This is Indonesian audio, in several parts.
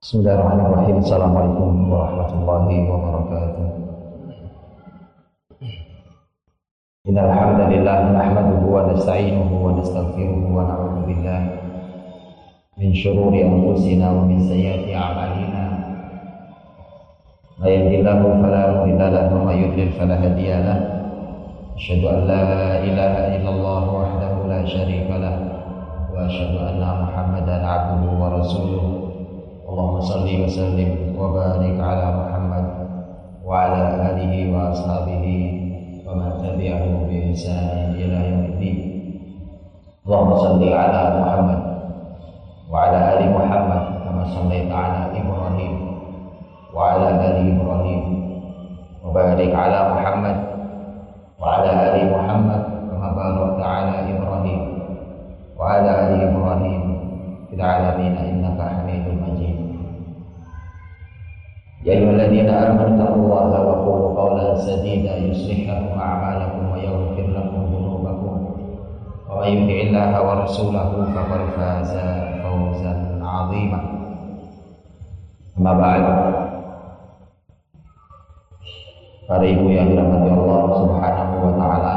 بسم الله الرحمن الرحيم السلام عليكم ورحمة الله وبركاته إن الحمد لله نحمده ونستعينه ونستغفره ونعوذ بالله من شرور أنفسنا ومن سيئات أعمالنا من يهد الله فلا مضل له ومن يضلل فلا هادي له أشهد أن لا إله إلا الله وحده لا شريك له وأشهد أن محمدا عبده ورسوله اللهم صل وسلم وبارك على محمد وعلى آله وأصحابه ومن تبعه بإحسان إلى يوم الدين. اللهم صل على محمد وعلى آل محمد كما صليت على إبراهيم وعلى آل إبراهيم وبارك على محمد وعلى آل محمد كما باركت على إبراهيم وعلى آل إبراهيم في العالمين يا أيها الذين آمنوا اتقوا الله وقولوا قولا سديدا يصلح لكم أعمالكم ويغفر لكم ذنوبكم ومن يطع الله ورسوله فقد فاز فوزا عظيما أما بعد Para ibu yang dirahmati Allah Subhanahu wa taala.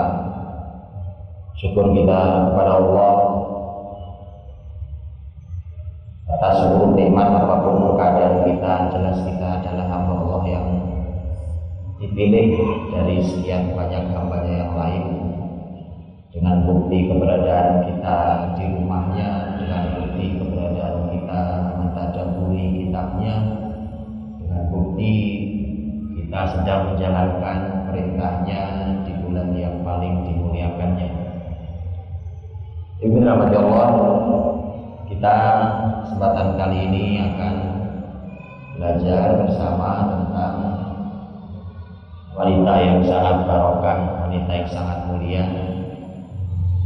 Syukur kepada Allah atas seluruh nikmat apa pun keadaan kita jelas kita adalah hamba Allah yang dipilih dari sekian banyak hambanya yang lain. Dengan bukti keberadaan kita di rumahnya dengan bukti keberadaan kita mentadaburi kitabnya dengan bukti kita sedang menjalankan perintahnya di bulan yang paling dimuliakannya. Ibu rahmati Allah kita kesempatan kali ini akan belajar bersama tentang wanita yang sangat barokah, wanita yang sangat mulia,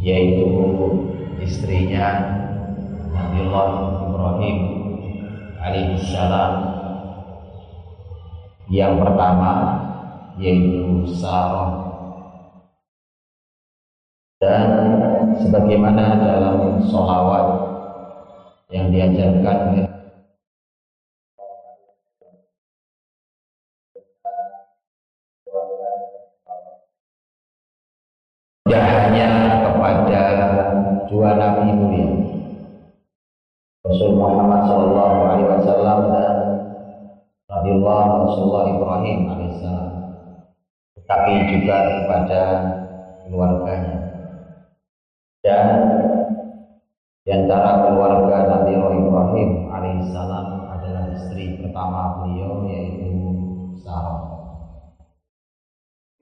yaitu istrinya Nabiullah Ibrahim alaihissalam. Yang pertama yaitu Sarah dan sebagaimana dalam sholawat yang diajarkan tidak hanya kepada dua nabi mulia. Rasul Muhammad Shallallahu Alaihi Wasallam dan Nabiullah Rasulullah Ibrahim alaihissalam tetapi juga kepada keluarganya. Dan di antara keluarga Nabi Ibrahim alaihissalam adalah istri pertama beliau yaitu Sarah.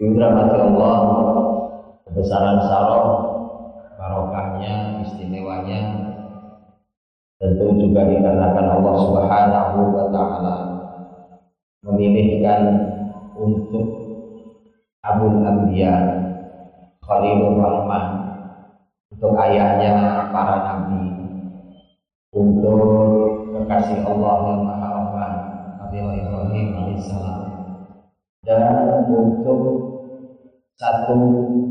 Dirahmati Allah, kebesaran Sarah, barokahnya, istimewanya tentu juga dikarenakan Allah Subhanahu wa taala memilihkan untuk Abul Anbiya Khalilur Rahman untuk ayahnya para nabi untuk kekasih Allah yang Maha Rahman Nabi Ibrahim alaihissalam dan untuk satu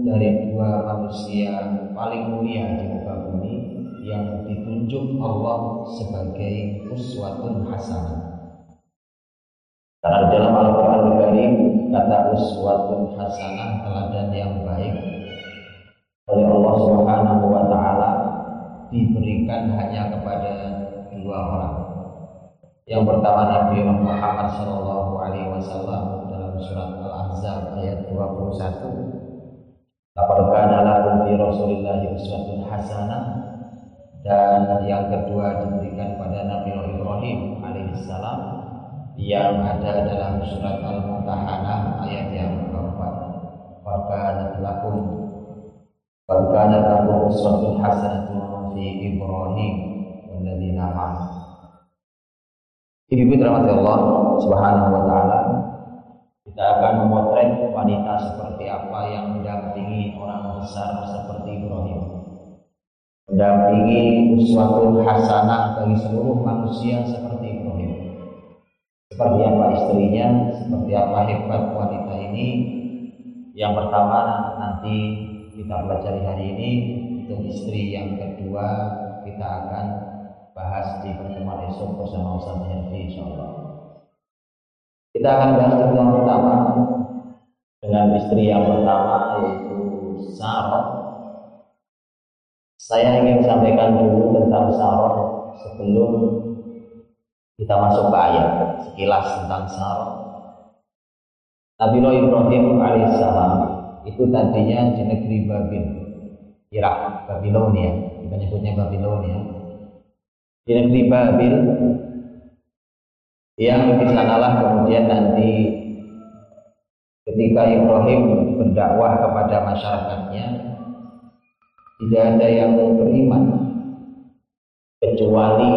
dari dua manusia paling mulia di muka bumi yang ditunjuk Allah sebagai uswatun hasanah. Karena dalam Al-Quran Al-Karim kata uswatun hasanah teladan yang baik oleh Allah Subhanahu wa taala diberikan hanya kepada dua orang. Yang pertama Nabi Muhammad Shallallahu alaihi wasallam dalam surat Al-Ahzab ayat 21. Laqad kana lakum fi Rasulillah uswatun hasanah dan yang kedua diberikan pada Nabi Ibrahim alaihissalam yang ada dalam surat Al-Mumtahanah ayat yang keempat. Maka lakum Fakana lahu uswatun hasanatun fi Ibrahim walladzina ma'ah. Ibu rahmati Allah Subhanahu wa taala. Kita akan memotret wanita seperti apa yang mendampingi orang besar seperti Ibrahim. Mendampingi uswatun hasanah bagi seluruh manusia seperti Ibrahim. Seperti apa istrinya, seperti apa hebat wanita ini. Yang pertama nanti kita pelajari hari ini untuk istri yang kedua kita akan bahas di pertemuan esok bersama Ustaz Herfi insyaallah. Kita akan bahas yang pertama dengan istri yang pertama yaitu Sarah. Saya ingin sampaikan dulu tentang Sarah sebelum kita masuk ke ayat sekilas tentang Sarah. Nabi Ibrahim alaihissalam itu tadinya di negeri Babil, Irak, Babilonia, kita nyebutnya Babilonia. Di negeri Babil yang di sanalah kemudian nanti ketika Ibrahim berdakwah kepada masyarakatnya tidak ada yang beriman. Kecuali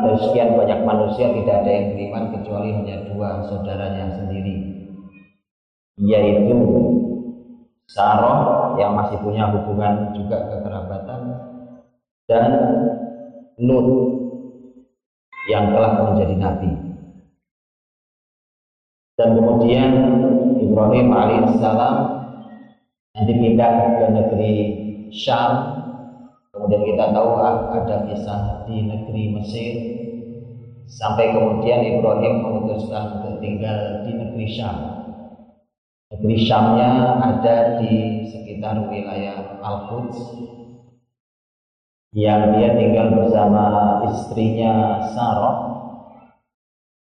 dari sekian banyak manusia tidak ada yang beriman kecuali hanya dua saudaranya sendiri yaitu Saroh yang masih punya hubungan juga kekerabatan dan Lut yang telah menjadi nabi. Dan kemudian Ibrahim alaihissalam nanti pindah ke negeri Syam. Kemudian kita tahu ada kisah di negeri Mesir. Sampai kemudian Ibrahim memutuskan untuk tinggal di negeri Syam negeri Syamnya ada di sekitar wilayah Al-Quds yang dia tinggal bersama istrinya Sarah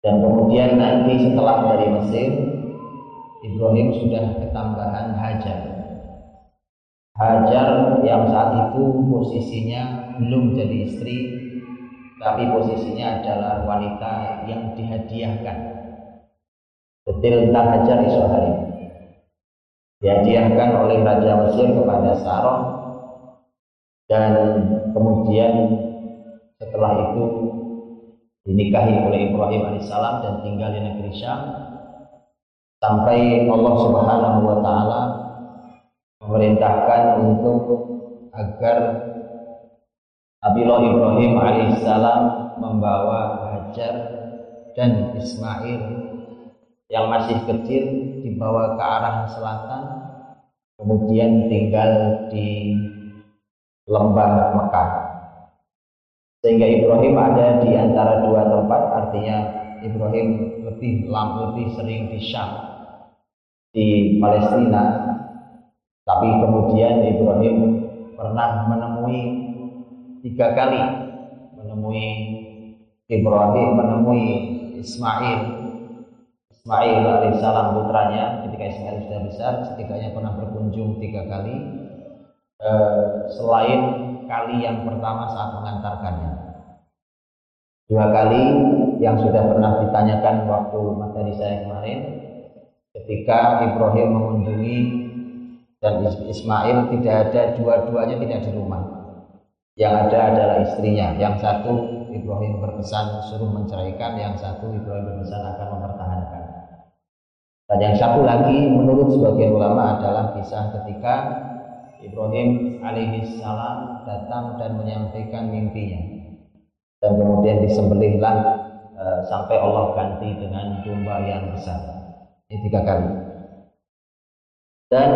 dan kemudian nanti setelah dari Mesir, Ibrahim sudah ketambahan Hajar. Hajar yang saat itu posisinya belum jadi istri, tapi posisinya adalah wanita yang dihadiahkan. Detil tentang Hajar isu hari dihadiahkan oleh Raja Mesir kepada Sarah. Dan kemudian setelah itu dinikahi oleh Ibrahim alaihissalam dan tinggal di negeri Syam. Sampai Allah Subhanahu wa taala memerintahkan untuk agar Nabiullah Ibrahim alaihissalam membawa Hajar dan Ismail yang masih kecil dibawa ke arah selatan kemudian tinggal di lembah Mekah. Sehingga Ibrahim ada di antara dua tempat artinya Ibrahim lebih lam lebih sering di Syam di Palestina. Tapi kemudian Ibrahim pernah menemui tiga kali menemui Ibrahim menemui Ismail Ismail alaihissalam putranya ketika Ismail sudah besar setidaknya pernah berkunjung tiga kali eh, selain kali yang pertama saat mengantarkannya. Dua kali yang sudah pernah ditanyakan waktu materi saya kemarin, ketika Ibrahim mengunjungi dan Ismail tidak ada dua-duanya tidak di rumah. Yang ada adalah istrinya. Yang satu Ibrahim berpesan suruh menceraikan, yang satu Ibrahim berpesan akan mempertahankan. Dan yang satu lagi menurut sebagian ulama adalah kisah ketika Ibrahim alaihi salam datang dan menyampaikan mimpinya. Dan kemudian disembelihlah e, sampai Allah ganti dengan domba yang besar. Ini tiga kali. Dan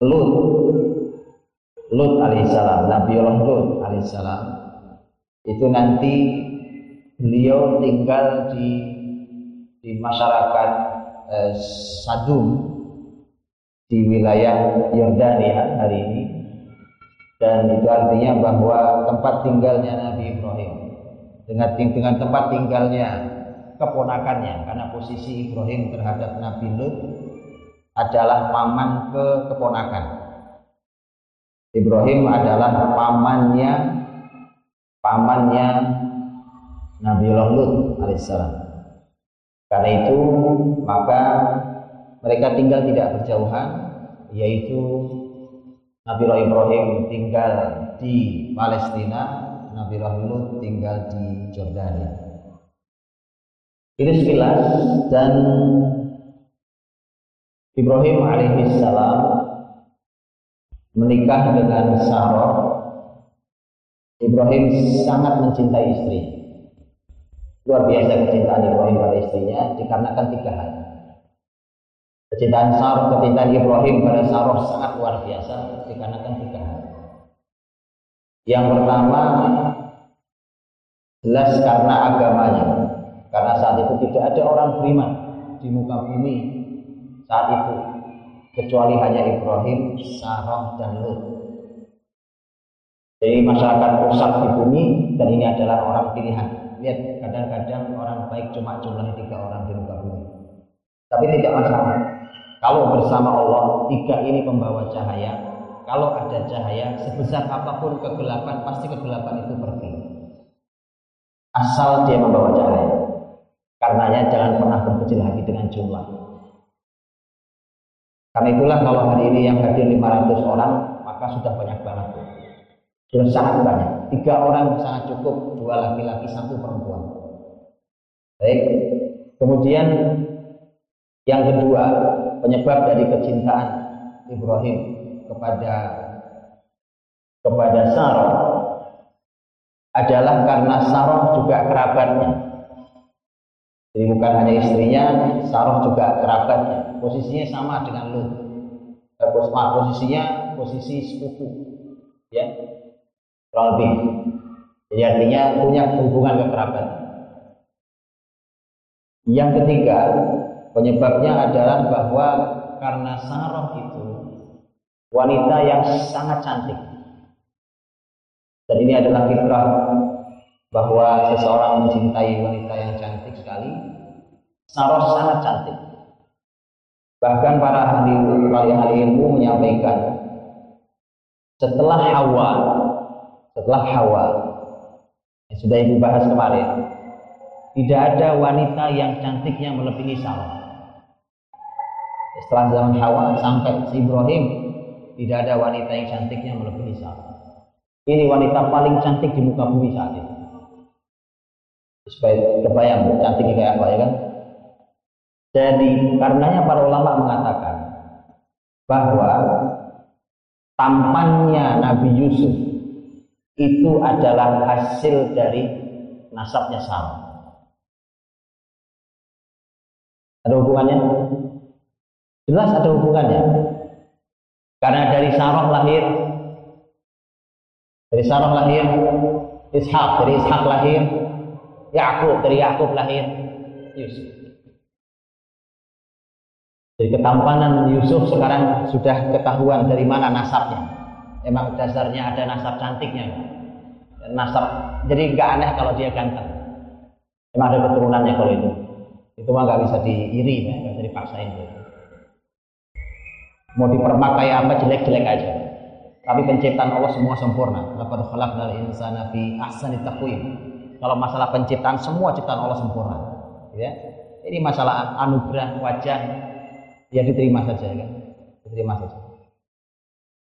Lut Lut alaihissalam, Nabi Allah Lut alaihissalam itu nanti beliau tinggal di di masyarakat eh, Sadum di wilayah Yordania hari ini. Dan itu artinya bahwa tempat tinggalnya Nabi Ibrahim. Dengan dengan tempat tinggalnya keponakannya karena posisi Ibrahim terhadap Nabi Lut adalah paman ke keponakan Ibrahim adalah pamannya pamannya Nabi Lut alaihissalam karena itu maka mereka tinggal tidak berjauhan yaitu Nabi Ibrahim tinggal di Palestina, Nabi Lut tinggal di Jordania. Ini sekilas dan Ibrahim alaihissalam menikah dengan Sarah. Ibrahim sangat mencintai istri. Luar biasa kecintaan Ibrahim pada istrinya dikarenakan tiga hal. Kecintaan Sarah, kecintaan Ibrahim pada Sarah sangat luar biasa dikarenakan tiga hal. Yang pertama jelas karena agamanya. Karena saat itu tidak ada orang beriman di muka bumi saat itu kecuali hanya Ibrahim, Sarah dan Lut. Jadi masyarakat rusak di bumi dan ini adalah orang pilihan. Lihat kadang-kadang orang baik cuma jumlahnya tiga orang di muka bumi. Tapi tidak masalah. Kalau bersama Allah tiga ini pembawa cahaya. Kalau ada cahaya sebesar apa pun kegelapan pasti kegelapan itu pergi. Asal dia membawa cahaya. Karenanya jangan pernah berkecil hati dengan jumlah. Karena itulah kalau hari ini yang hadir 500 orang, maka sudah banyak banget. Sudah sangat banyak. Tiga orang sangat cukup, dua laki-laki, satu perempuan. Baik. Kemudian yang kedua, penyebab dari kecintaan Ibrahim kepada kepada Sarah adalah karena Sarah juga kerabatnya. Jadi bukan hanya istrinya, Sarah juga kerabatnya. Posisinya sama dengan Lut. Eh, posisinya posisi sepupu, ya, lebih. Jadi artinya punya hubungan kekerabat. Yang ketiga, penyebabnya adalah bahwa karena Sarah itu wanita yang sangat cantik. Dan ini adalah fitrah bahwa seseorang mencintai wanita yang cantik sekali. Sarah sangat cantik. Bahkan para ahli, ahli ilmu menyampaikan setelah Hawa setelah Hawa yang sudah ibu bahas kemarin tidak ada wanita yang cantiknya melebihi Sarah setelah zaman Hawa sampai Ibrahim tidak ada wanita yang cantiknya melebihi Sarah ini wanita paling cantik di muka bumi saat ini. Supaya kebayang cantiknya kayak apa ya kan? Jadi karenanya para ulama mengatakan bahwa tampannya Nabi Yusuf itu adalah hasil dari nasabnya Sarah. Ada hubungannya? Jelas ada hubungannya. Karena dari Sarah lahir dari Sarah lahir Ishak, dari Ishak lahir Yakub, dari Yakub lahir Yusuf. Jadi ketampanan Yusuf sekarang sudah ketahuan dari mana nasabnya. Emang dasarnya ada nasab cantiknya. Nasab, jadi nggak aneh kalau dia ganteng. Emang ada keturunannya kalau itu. Itu mah nggak bisa diiri, ya, nggak bisa dipaksain. Gitu. Mau dipermak kayak apa jelek-jelek aja. Tapi penciptaan Allah semua sempurna. Laqad khalaqnal insana fi ahsani taqwim. Kalau masalah penciptaan semua ciptaan Allah sempurna. Ya. Ini masalah anugerah wajah ya diterima saja kan diterima saja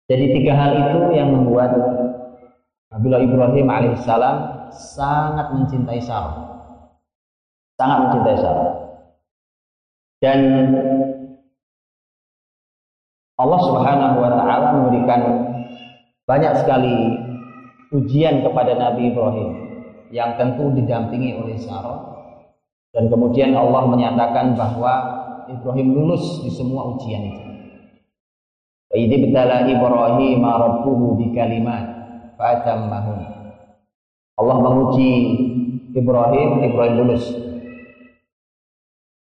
jadi tiga hal itu yang membuat Nabiullah Ibrahim alaihissalam sangat mencintai Sarah sangat mencintai Sarah dan Allah Subhanahu wa taala memberikan banyak sekali ujian kepada Nabi Ibrahim yang tentu didampingi oleh Sarah dan kemudian Allah menyatakan bahwa Ibrahim lulus di semua ujian itu. Idh ibtala Ibrahim rabbuhu bi kalimat fatammahun. Allah menguji Ibrahim, Ibrahim lulus.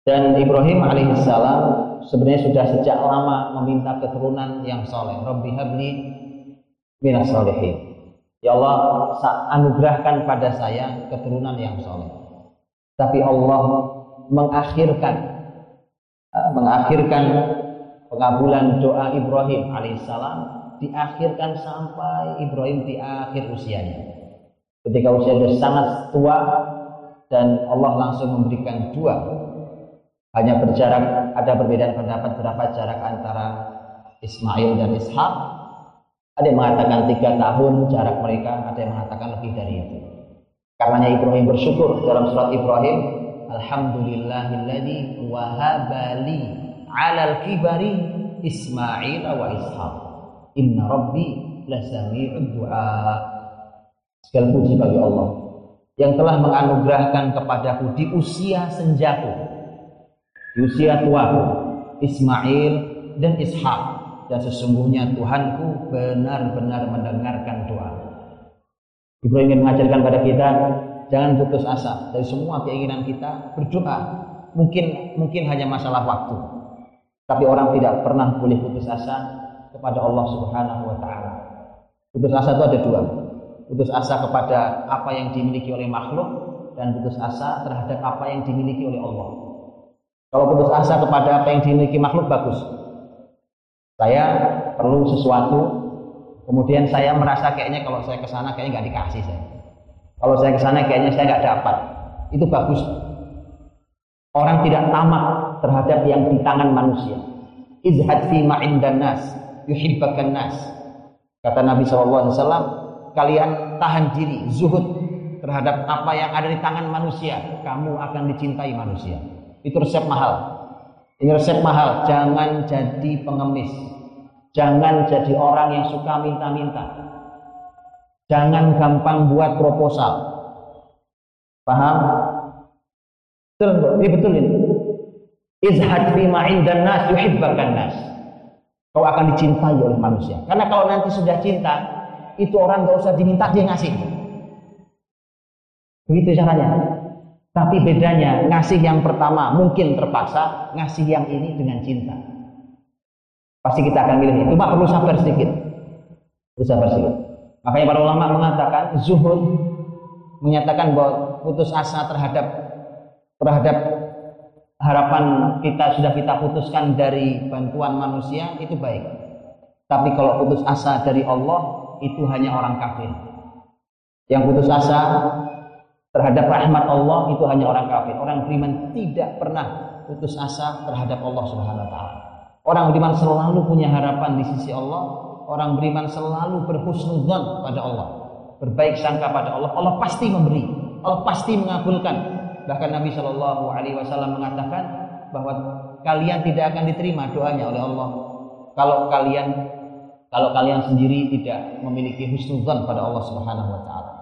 Dan Ibrahim alaihissalam sebenarnya sudah sejak lama meminta keturunan yang soleh. Rabbi habli minas solehin. Ya Allah, anugerahkan pada saya keturunan yang soleh. Tapi Allah mengakhirkan Eh, mengakhirkan pengabulan doa Ibrahim alaihissalam diakhirkan sampai Ibrahim di akhir usianya. Ketika usia sudah sangat tua dan Allah langsung memberikan dua. Hanya berjarak ada perbedaan pendapat berapa jarak antara Ismail dan Ishak. Ada yang mengatakan tiga tahun jarak mereka ada yang mengatakan lebih dari itu. Karenanya Ibrahim bersyukur dalam surat Ibrahim Alhamdulillahilladzi wahabali alal kibari Ismail wa Ishaq. Inna Rabbi lasami'ud du'a. Segala puji bagi Allah yang telah menganugerahkan kepadaku di usia senjaku, di usia tuaku, Ismail dan Ishak. Dan sesungguhnya Tuhanku benar-benar mendengarkan doa. Ibrahim ingin mengajarkan pada kita jangan putus asa dari semua keinginan kita berdoa mungkin mungkin hanya masalah waktu tapi orang tidak pernah boleh putus asa kepada Allah Subhanahu wa taala. Putus asa itu ada dua. Putus asa kepada apa yang dimiliki oleh makhluk dan putus asa terhadap apa yang dimiliki oleh Allah. Kalau putus asa kepada apa yang dimiliki makhluk bagus. Saya perlu sesuatu kemudian saya merasa kayaknya kalau saya ke sana kayaknya nggak dikasih saya. Kalau saya ke sana kayaknya saya nggak dapat. Itu bagus. Orang tidak tamak terhadap yang di tangan manusia. Izhad fi ma'indan nas, yuhibbakan nas. Kata Nabi SAW, kalian tahan diri, zuhud terhadap apa yang ada di tangan manusia. Kamu akan dicintai manusia. Itu resep mahal. Ini resep mahal. Jangan jadi pengemis. Jangan jadi orang yang suka minta-minta Jangan gampang buat proposal. Paham? Betul, ini betul ini. Izhad fi dan nas yuhibbakan nas. Kau akan dicintai oleh manusia. Karena kalau nanti sudah cinta, itu orang gak usah diminta dia ngasih. Begitu caranya. Tapi bedanya ngasih yang pertama mungkin terpaksa, ngasih yang ini dengan cinta. Pasti kita akan milih itu. Cuma perlu sabar sedikit. Perlu sabar sedikit. Makanya para ulama mengatakan zuhud menyatakan bahwa putus asa terhadap terhadap harapan kita sudah kita putuskan dari bantuan manusia itu baik. Tapi kalau putus asa dari Allah itu hanya orang kafir. Yang putus asa terhadap rahmat Allah itu hanya orang kafir. Orang beriman tidak pernah putus asa terhadap Allah Subhanahu wa taala. Orang beriman selalu punya harapan di sisi Allah orang beriman selalu berhusnudzon pada Allah, berbaik sangka pada Allah. Allah pasti memberi, Allah pasti mengabulkan. Bahkan Nabi Shallallahu Alaihi Wasallam mengatakan bahwa kalian tidak akan diterima doanya oleh Allah kalau kalian kalau kalian sendiri tidak memiliki husnudzon pada Allah Subhanahu Wa Taala.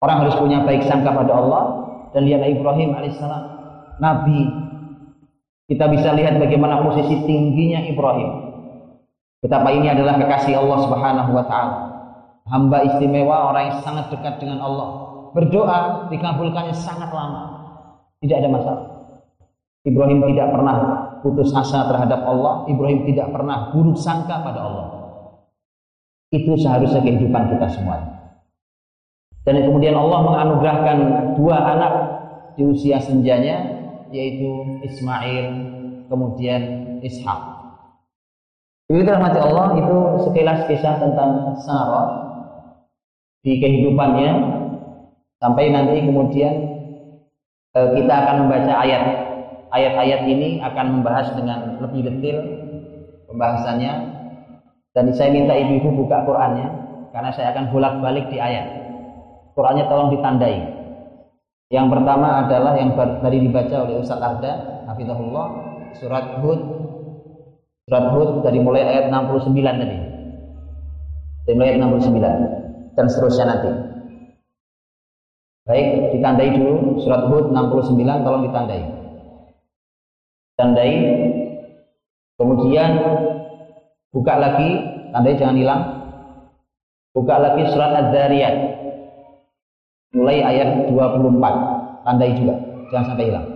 Orang harus punya baik sangka pada Allah dan lihatlah Ibrahim alaihissalam, Nabi. Kita bisa lihat bagaimana posisi tingginya Ibrahim Betapa ini adalah kekasih Allah Subhanahu wa taala. Hamba istimewa, orang yang sangat dekat dengan Allah. Berdoa dikabulkannya sangat lama. Tidak ada masalah. Ibrahim tidak pernah putus asa terhadap Allah. Ibrahim tidak pernah buruk sangka pada Allah. Itu seharusnya kehidupan kita semua. Dan kemudian Allah menganugerahkan dua anak di usia senjanya, yaitu Ismail, kemudian Ishak. Itu rahmati Allah itu sekilas kisah tentang Sarah di kehidupannya sampai nanti kemudian kita akan membaca ayat. Ayat-ayat ini akan membahas dengan lebih detail pembahasannya. Dan saya minta ibu-ibu buka Qurannya karena saya akan bolak-balik di ayat. Qurannya tolong ditandai. Yang pertama adalah yang tadi dibaca oleh Ustaz Arda Hafizahullah surat Hud. Surat Hud dari mulai ayat 69 tadi. Dari mulai ayat 69 dan seterusnya nanti. Baik, ditandai dulu surat Hud 69 tolong ditandai. Tandai. Kemudian buka lagi, tandai jangan hilang. Buka lagi surat Az-Zariyat. Mulai ayat 24. Tandai juga, jangan sampai hilang.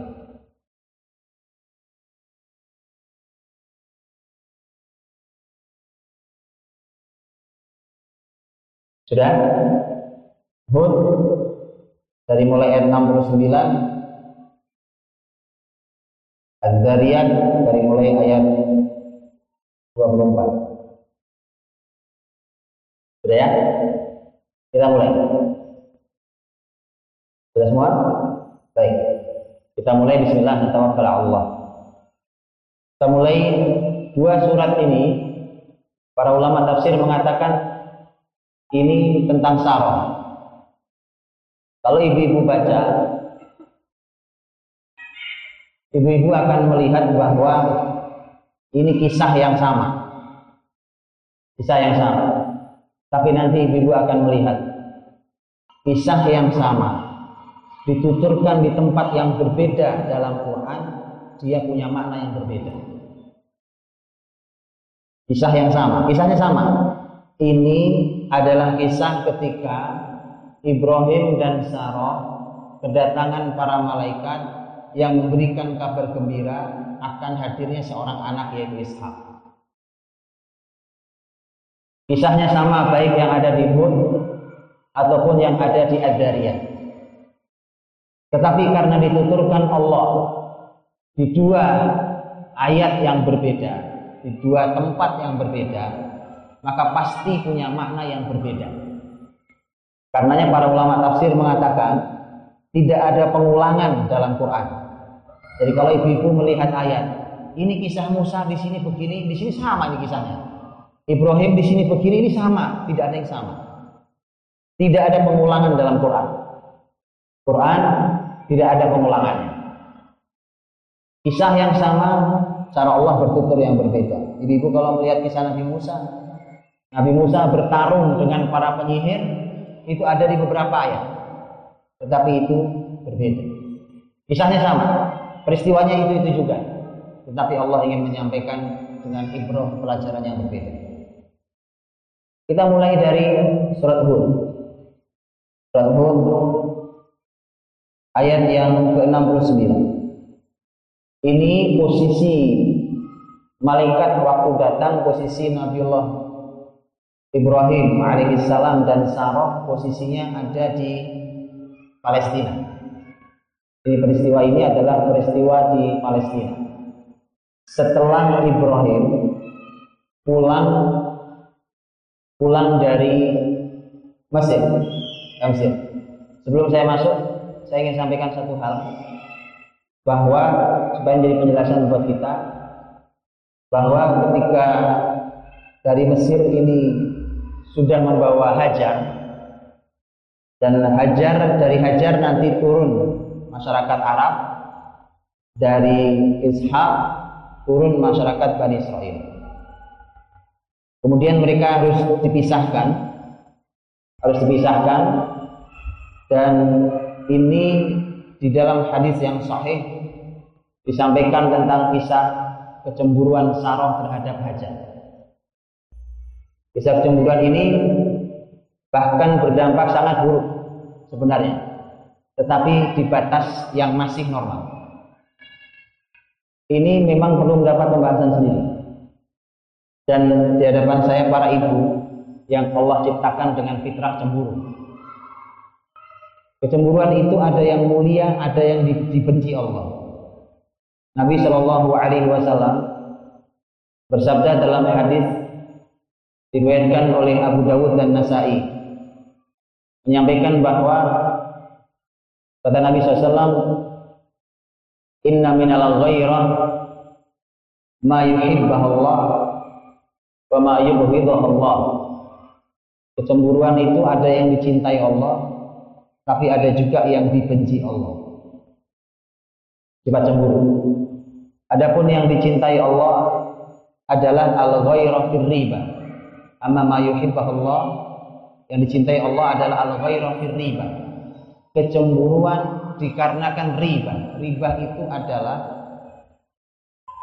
Sudah? Hud dari mulai ayat 69 Az-Zariyat dari mulai ayat 24 Sudah ya? Kita mulai Sudah semua? Baik Kita mulai Bismillah Tawakkal Allah Kita mulai dua surat ini Para ulama tafsir mengatakan ini tentang sarah. Kalau ibu-ibu baca, ibu-ibu akan melihat bahwa ini kisah yang sama. Kisah yang sama. Tapi nanti ibu-ibu akan melihat kisah yang sama dituturkan di tempat yang berbeda dalam Quran, dia punya makna yang berbeda. Kisah yang sama, kisahnya sama. Ini adalah kisah ketika Ibrahim dan Sarah kedatangan para malaikat yang memberikan kabar gembira akan hadirnya seorang anak yaitu Ishak. Kisahnya sama baik yang ada di Hud ataupun yang ada di Adariyah. Tetapi karena dituturkan Allah di dua ayat yang berbeda, di dua tempat yang berbeda, maka pasti punya makna yang berbeda. Karenanya para ulama tafsir mengatakan tidak ada pengulangan dalam Quran. Jadi kalau ibu-ibu melihat ayat, ini kisah Musa di sini begini, di sini sama ini kisahnya. Ibrahim di sini begini, ini sama, tidak ada yang sama. Tidak ada pengulangan dalam Quran. Quran tidak ada pengulangannya. Kisah yang sama, cara Allah bertutur yang berbeda. Ibu-ibu kalau melihat kisah Nabi Musa, Nabi Musa bertarung dengan para penyihir, itu ada di beberapa ayat. Tetapi itu berbeda. Kisahnya sama, peristiwanya itu itu juga. Tetapi Allah ingin menyampaikan dengan ibrah pelajaran yang berbeda. Kita mulai dari surat Hud. Surat Hud ayat yang ke-69. Ini posisi malaikat waktu datang posisi Nabiullah Ibrahim alaihissalam dan Sarah posisinya ada di Palestina. Jadi peristiwa ini adalah peristiwa di Palestina. Setelah Ibrahim pulang pulang dari Mesir, Mesir. Sebelum saya masuk, saya ingin sampaikan satu hal bahwa supaya menjadi penjelasan buat kita bahwa ketika dari Mesir ini sudah membawa Hajar. Dan Hajar dari Hajar nanti turun masyarakat Arab. Dari Ishak turun masyarakat Bani Israel. Kemudian mereka harus dipisahkan. Harus dipisahkan. Dan ini di dalam hadis yang sahih disampaikan tentang kisah kecemburuan Sarah terhadap Hajar. Kisah kecemburuan ini bahkan berdampak sangat buruk sebenarnya, tetapi di batas yang masih normal. Ini memang perlu mendapat pembahasan sendiri. Dan di hadapan saya para ibu yang Allah ciptakan dengan fitrah cemburu. Kecemburuan itu ada yang mulia, ada yang dibenci Allah. Nabi Shallallahu Alaihi Wasallam bersabda dalam hadis diriwayatkan oleh Abu Dawud dan Nasai menyampaikan bahwa kata Nabi SAW Inna minal ghairah ma yuhibbahu Allah wa ma yubghidahu Allah Kecemburuan itu ada yang dicintai Allah tapi ada juga yang dibenci Allah. Sifat cemburu. Adapun yang dicintai Allah adalah al-ghairah riba. Amma ma Allah yang dicintai Allah adalah al-ghairah fil riba. Kecemburuan dikarenakan riba. Riba itu adalah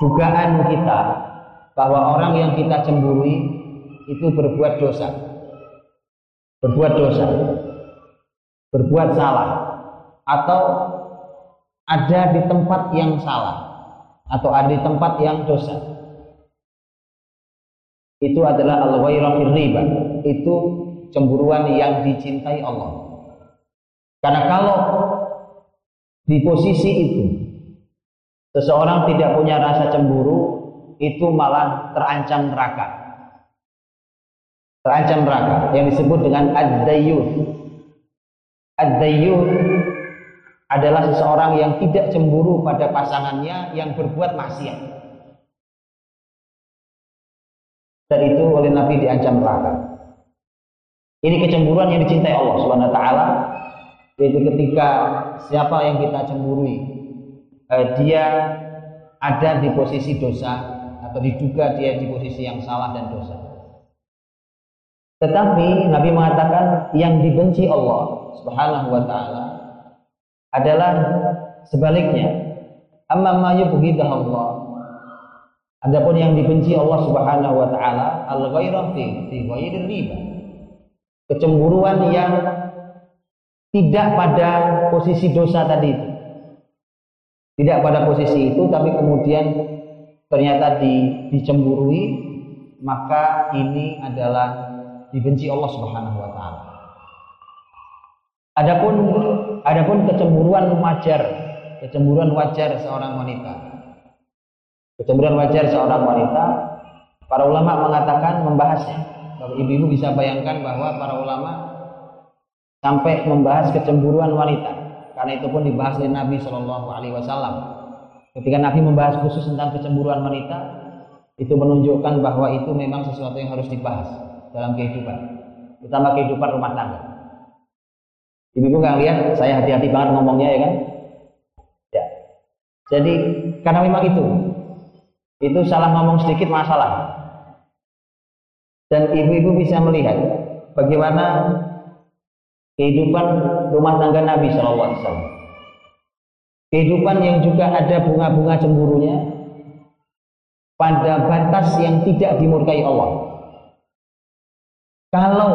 dugaan kita bahwa orang yang kita cemburui itu berbuat dosa. Berbuat dosa berbuat salah atau ada di tempat yang salah atau ada di tempat yang dosa itu adalah al-ghairah riba. Itu cemburuan yang dicintai Allah. Karena kalau di posisi itu seseorang tidak punya rasa cemburu itu malah terancam neraka. Terancam neraka yang disebut dengan ad-dayyuth Ad-dayyun adalah seseorang yang tidak cemburu pada pasangannya yang berbuat maksiat. Dan itu oleh Nabi diancam neraka. Ini kecemburuan yang dicintai Allah Subhanahu wa taala yaitu ketika siapa yang kita cemburui eh, dia ada di posisi dosa atau diduga dia di posisi yang salah dan dosa. Tetapi Nabi mengatakan yang dibenci Allah Subhanahu wa taala adalah sebaliknya. Amma ma Allah. Adapun yang dibenci Allah Subhanahu wa taala al-ghairah fi fi riba. Kecemburuan yang tidak pada posisi dosa tadi itu. Tidak pada posisi itu, tapi kemudian ternyata di, dicemburui, maka ini adalah dibenci Allah Subhanahu wa taala. Adapun adapun kecemburuan wajar, kecemburuan wajar seorang wanita. Kecemburuan wajar seorang wanita, para ulama mengatakan membahasnya. Kalau ibu-ibu bisa bayangkan bahwa para ulama sampai membahas kecemburuan wanita. Karena itu pun dibahas oleh Nabi Shallallahu Alaihi Wasallam. Ketika Nabi membahas khusus tentang kecemburuan wanita, itu menunjukkan bahwa itu memang sesuatu yang harus dibahas dalam kehidupan, terutama kehidupan rumah tangga. Ibu-ibu lihat saya hati-hati banget ngomongnya ya kan? Ya. Jadi karena memang itu, itu salah ngomong sedikit masalah. Dan ibu-ibu bisa melihat bagaimana kehidupan rumah tangga Nabi SAW. Kehidupan yang juga ada bunga-bunga cemburunya pada batas yang tidak dimurkai Allah. Kalau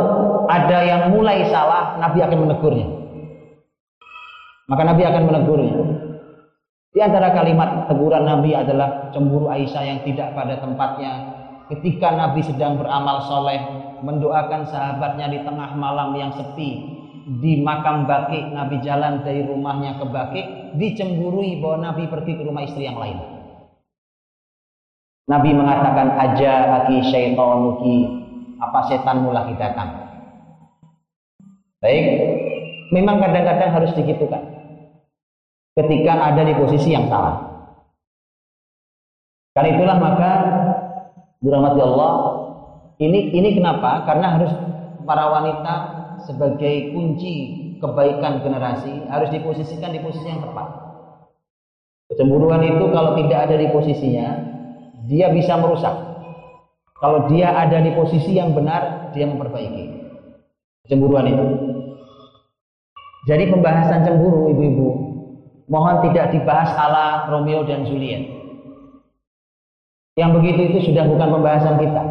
ada yang mulai salah, Nabi akan menegurnya. Maka Nabi akan menegurnya. Di antara kalimat teguran Nabi adalah cemburu Aisyah yang tidak pada tempatnya. Ketika Nabi sedang beramal soleh, mendoakan sahabatnya di tengah malam yang sepi, di makam Baki Nabi jalan dari rumahnya ke Baki dicemburui bahwa Nabi pergi ke rumah istri yang lain. Nabi mengatakan aja aki syaitanuki apa setanmu lagi datang? Baik. Memang kadang-kadang harus digitukan ketika ada di posisi yang salah karena itulah maka dirahmati Allah ini ini kenapa karena harus para wanita sebagai kunci kebaikan generasi harus diposisikan di posisi yang tepat. Kecemburuan itu kalau tidak ada di posisinya, dia bisa merusak. Kalau dia ada di posisi yang benar, dia memperbaiki. Kecemburuan itu. Jadi pembahasan cemburu ibu-ibu, mohon tidak dibahas ala Romeo dan Juliet. Yang begitu itu sudah bukan pembahasan kita.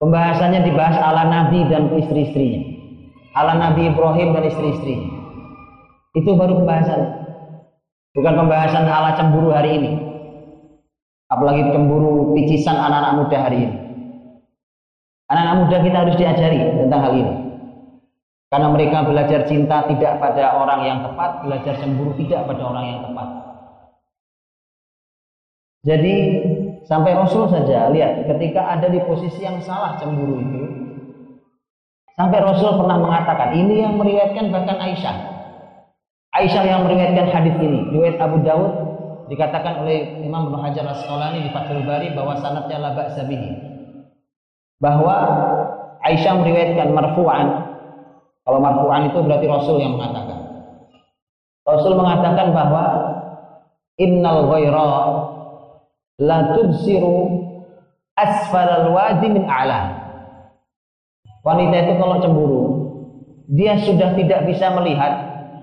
Pembahasannya dibahas ala Nabi dan istri-istrinya. Ala Nabi Ibrahim dan istri-istrinya. Itu baru pembahasan. Bukan pembahasan ala cemburu hari ini. Apalagi cemburu picisan anak-anak muda hari ini. Anak-anak muda kita harus diajari tentang hal ini. Karena mereka belajar cinta tidak pada orang yang tepat, belajar cemburu tidak pada orang yang tepat. Jadi Sampai Rasul saja lihat ketika ada di posisi yang salah cemburu itu. Sampai Rasul pernah mengatakan, ini yang meriwayatkan bahkan Aisyah. Aisyah yang meriwayatkan hadis ini, riwayat Abu Dawud dikatakan oleh Imam Ibnu Hajar Asqalani di Fathul Bari bahwa sanadnya la ba'sa Bahwa Aisyah meriwayatkan marfu'an. Kalau marfu'an itu berarti Rasul yang mengatakan. Rasul mengatakan bahwa innal ghaira la tubsiru asfalal wadi min a'la. Wanita itu kalau cemburu, dia sudah tidak bisa melihat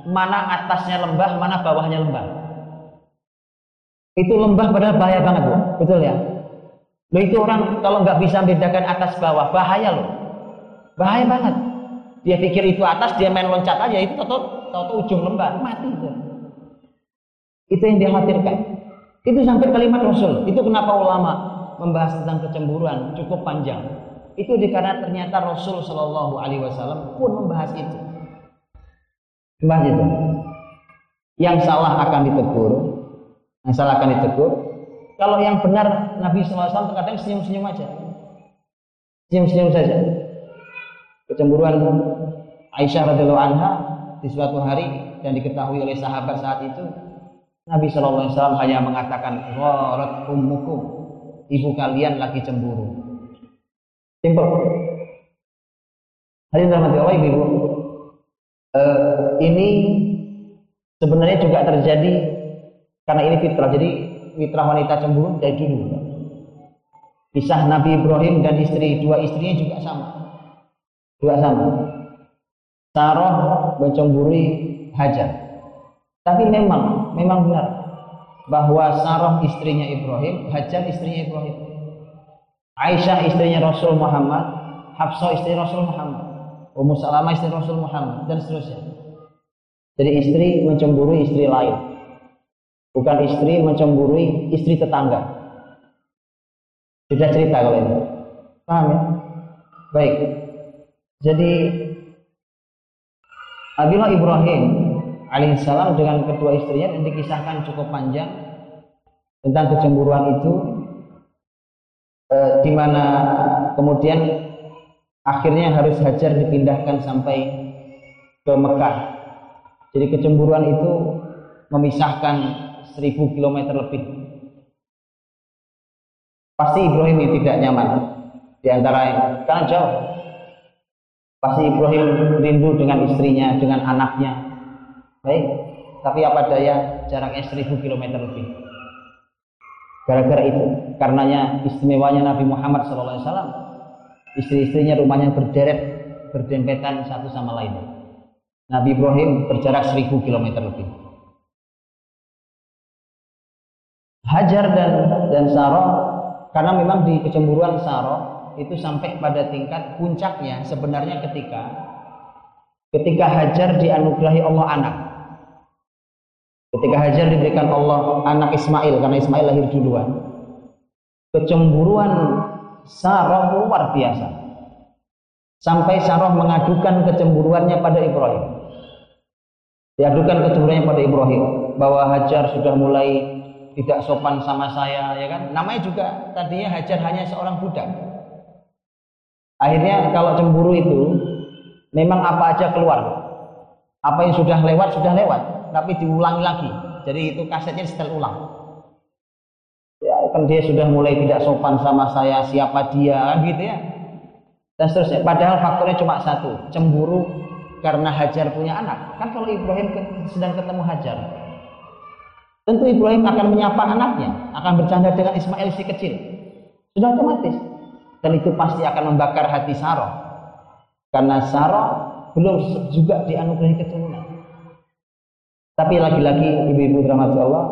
mana atasnya lembah, mana bawahnya lembah. Itu lembah padahal bahaya banget, Bu. Betul ya? Loh itu orang kalau nggak bisa membedakan atas bawah, bahaya loh. Bahaya banget. Dia pikir itu atas, dia main loncat aja, itu tahu tahu ujung lembah, mati itu. Itu yang dikhawatirkan. Itu sampai kalimat Rasul. Itu kenapa ulama membahas tentang kecemburuan cukup panjang. Itu dikarenakan ternyata Rasul Shallallahu Alaihi Wasallam pun membahas itu. Membahas itu. Yang salah akan ditegur, yang salah akan ditegur. Kalau yang benar Nabi SAW terkadang senyum-senyum aja, senyum-senyum saja. Kecemburuan Aisyah radhiallahu anha di suatu hari dan diketahui oleh sahabat saat itu Nabi Shallallahu Alaihi Wasallam hanya mengatakan gharat ummukum ibu kalian lagi cemburu. Simple Hadirin rahmati Allah ibu uh, ini sebenarnya juga terjadi karena ini fitrah. Jadi fitrah wanita cemburu dari dulu kisah Nabi Ibrahim dan istri dua istrinya juga sama juga sama Sarah mencemburi Hajar tapi memang, memang benar bahwa Sarah istrinya Ibrahim, Hajar istrinya Ibrahim. Aisyah istrinya Rasul Muhammad, Hafsah istri Rasul Muhammad. Ummu Salamah istri Rasul Muhammad dan seterusnya. Jadi istri mencemburui istri lain. Bukan istri mencemburui istri tetangga. Sudah cerita kalau itu. Paham ya? Baik. Jadi Nabiullah Ibrahim alaihissalam dengan kedua istrinya yang dikisahkan cukup panjang tentang kecemburuan itu eh, di mana kemudian akhirnya harus Hajar dipindahkan sampai ke Mekah. Jadi kecemburuan itu memisahkan seribu kilometer lebih. Pasti Ibrahim ini tidak nyaman di antara karena jauh. Pasti Ibrahim rindu dengan istrinya, dengan anaknya. Baik, tapi apa daya jaraknya seribu kilometer lebih. Gara-gara itu, karenanya istimewanya Nabi Muhammad SAW istri-istrinya rumahnya berderet berdempetan satu sama lain. Nabi Ibrahim berjarak seribu kilometer lebih. Hajar dan dan Sarah karena memang di kecemburuan Sarah itu sampai pada tingkat puncaknya sebenarnya ketika ketika Hajar dianugerahi Allah anak. Ketika Hajar diberikan Allah anak Ismail karena Ismail lahir duluan. Kecemburuan Sarah luar biasa. Sampai Sarah mengadukan kecemburuannya pada Ibrahim. Diadukan kecemburuannya pada Ibrahim bahwa Hajar sudah mulai tidak sopan sama saya, ya kan? Namanya juga tadinya Hajar hanya seorang budak. Akhirnya kalau cemburu itu memang apa aja keluar. Apa yang sudah lewat sudah lewat, tapi diulangi lagi. Jadi itu kasetnya setel ulang kan dia sudah mulai tidak sopan sama saya, siapa dia, kan gitu ya. Dan seterusnya. Padahal faktornya cuma satu, cemburu karena Hajar punya anak. Kan kalau Ibrahim sedang ketemu Hajar, tentu Ibrahim akan menyapa anaknya, akan bercanda dengan Ismail si kecil. Sudah otomatis. Dan itu pasti akan membakar hati Sarah. Karena Sarah belum juga dianugerahi keturunan. Tapi lagi-lagi ibu-ibu rahmat Allah,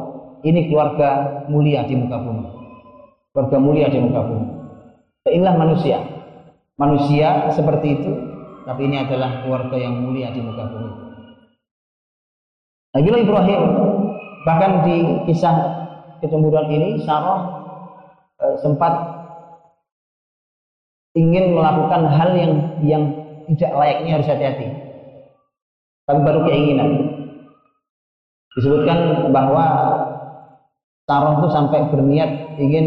ini keluarga mulia di muka bumi. Keluarga mulia di muka bumi. Inilah manusia. Manusia seperti itu, tapi ini adalah keluarga yang mulia di muka bumi. Nabi Ibrahim bahkan di kisah kecemburuan ini Sarah eh, sempat ingin melakukan hal yang yang tidak layaknya harus hati-hati. Tapi baru keinginan. Disebutkan bahwa Sarah itu sampai berniat ingin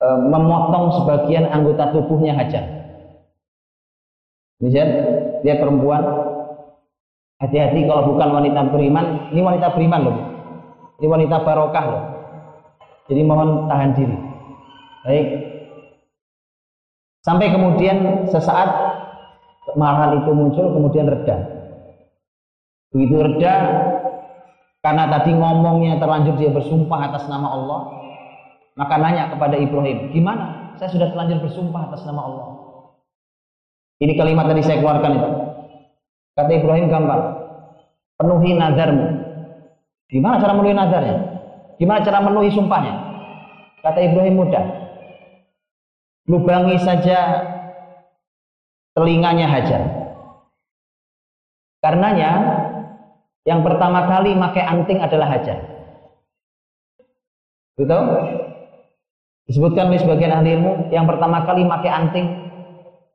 e, memotong sebagian anggota tubuhnya Hajar. Misal dia perempuan, hati-hati kalau bukan wanita beriman, ini wanita beriman loh. Ini wanita barokah loh. Jadi mohon tahan diri. Baik. Sampai kemudian sesaat kemarahan itu muncul, kemudian reda. Begitu reda, karena tadi ngomongnya terlanjur dia bersumpah atas nama Allah, maka nanya kepada Ibrahim, gimana? Saya sudah terlanjur bersumpah atas nama Allah. Ini kalimat tadi saya keluarkan itu. Kata Ibrahim gampang, penuhi nadarmu. Gimana cara memenuhi nadarnya? Gimana cara memenuhi sumpahnya? Kata Ibrahim mudah. Lubangi saja telinganya Hajar. Karenanya yang pertama kali pakai anting adalah hajar. Betul? Disebutkan oleh sebagian ahli ilmu, yang pertama kali pakai anting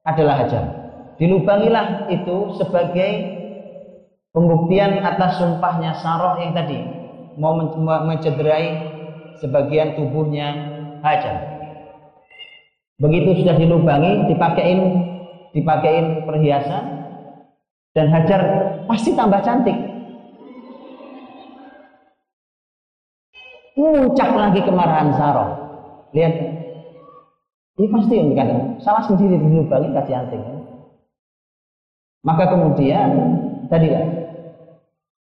adalah hajar. Dilubangilah itu sebagai pembuktian atas sumpahnya Saroh yang tadi mau mencederai sebagian tubuhnya hajar. Begitu sudah dilubangi, dipakein dipakein perhiasan dan hajar pasti tambah cantik. Puncak lagi kemarahan Sarah. Lihat. Ini pasti yang dikatakan. Salah sendiri dulu bagi kasih anting. Maka kemudian tadi lah.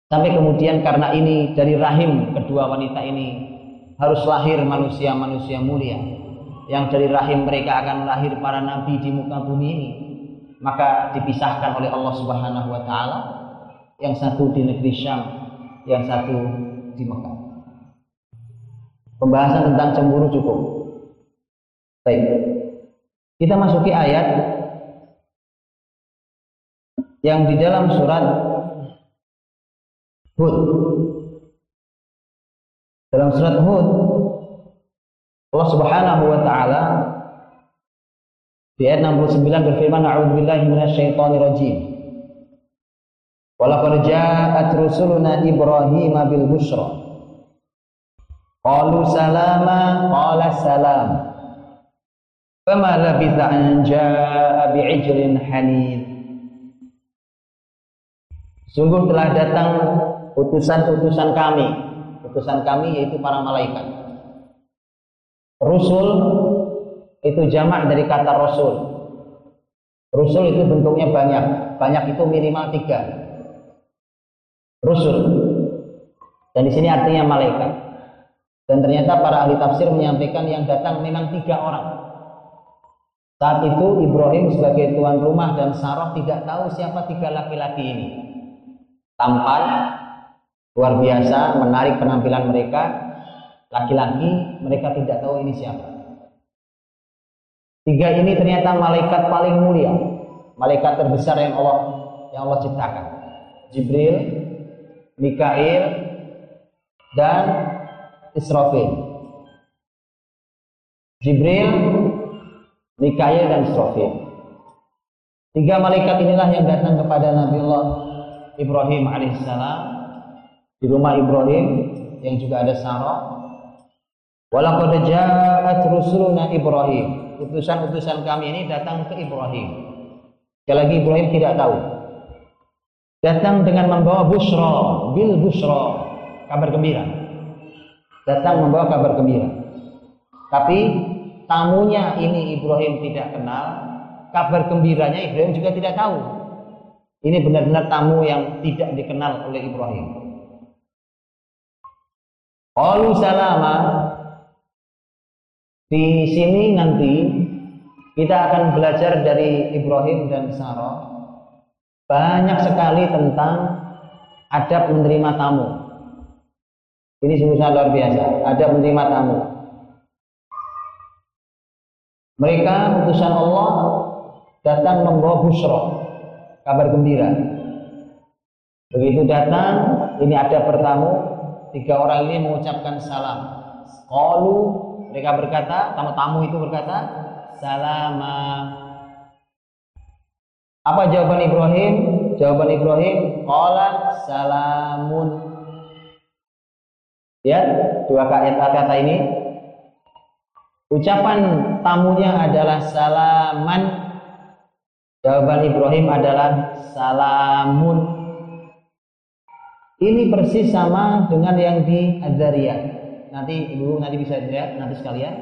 Sampai kemudian karena ini dari rahim kedua wanita ini harus lahir manusia-manusia mulia yang dari rahim mereka akan lahir para nabi di muka bumi ini maka dipisahkan oleh Allah Subhanahu wa taala yang satu di negeri Syam yang satu di Mekah Pembahasan tentang cemburu cukup. Baik. Kita masuki ayat yang di dalam surat Hud. Dalam surat Hud Allah Subhanahu wa taala di ayat 69 berfirman a'udzubillahi minasyaitonir rajim. Walaqad ja'at rusuluna Ibrahim bil busyra. Qalu salama qala salam. Fama labitha an ja'a bi'ijlin hanid. Sungguh telah datang utusan-utusan kami. Utusan kami yaitu para malaikat. Rusul itu jamak dari kata rasul. Rusul itu bentuknya banyak. Banyak itu minimal tiga. Rusul. Dan di sini artinya malaikat. Dan ternyata para ahli tafsir menyampaikan yang datang memang tiga orang. Saat itu Ibrahim sebagai tuan rumah dan Sarah tidak tahu siapa tiga laki-laki ini. Tampan, luar biasa, menarik penampilan mereka. Laki-laki, mereka tidak tahu ini siapa. Tiga ini ternyata malaikat paling mulia, malaikat terbesar yang Allah yang Allah ciptakan. Jibril, Mikail, dan Israfil. Jibril, Mikail dan Israfil. Tiga malaikat inilah yang datang kepada Nabi Allah Ibrahim alaihissalam di rumah Ibrahim yang juga ada Sarah. Walaqad ja'at rusuluna Ibrahim utusan-utusan kami ini datang ke Ibrahim. Sekali lagi Ibrahim tidak tahu. Datang dengan membawa busra, bil busra, kabar gembira. Datang membawa kabar gembira. Tapi tamunya ini Ibrahim tidak kenal, kabar gembiranya Ibrahim juga tidak tahu. Ini benar-benar tamu yang tidak dikenal oleh Ibrahim. Qalu salama di sini nanti kita akan belajar dari Ibrahim dan Sarah banyak sekali tentang adab menerima tamu. Ini sungguh luar biasa, adab menerima tamu. Mereka utusan Allah datang membawa busro, kabar gembira. Begitu datang, ini ada pertamu, tiga orang ini mengucapkan salam. Qalu mereka berkata, tamu-tamu itu berkata, salama. Apa jawaban Ibrahim? Jawaban Ibrahim, qala salamun. Ya, dua kata-kata ini. Ucapan tamunya adalah salaman. Jawaban Ibrahim adalah salamun. Ini persis sama dengan yang di Adzariyah nanti ibu nanti bisa lihat nanti sekalian.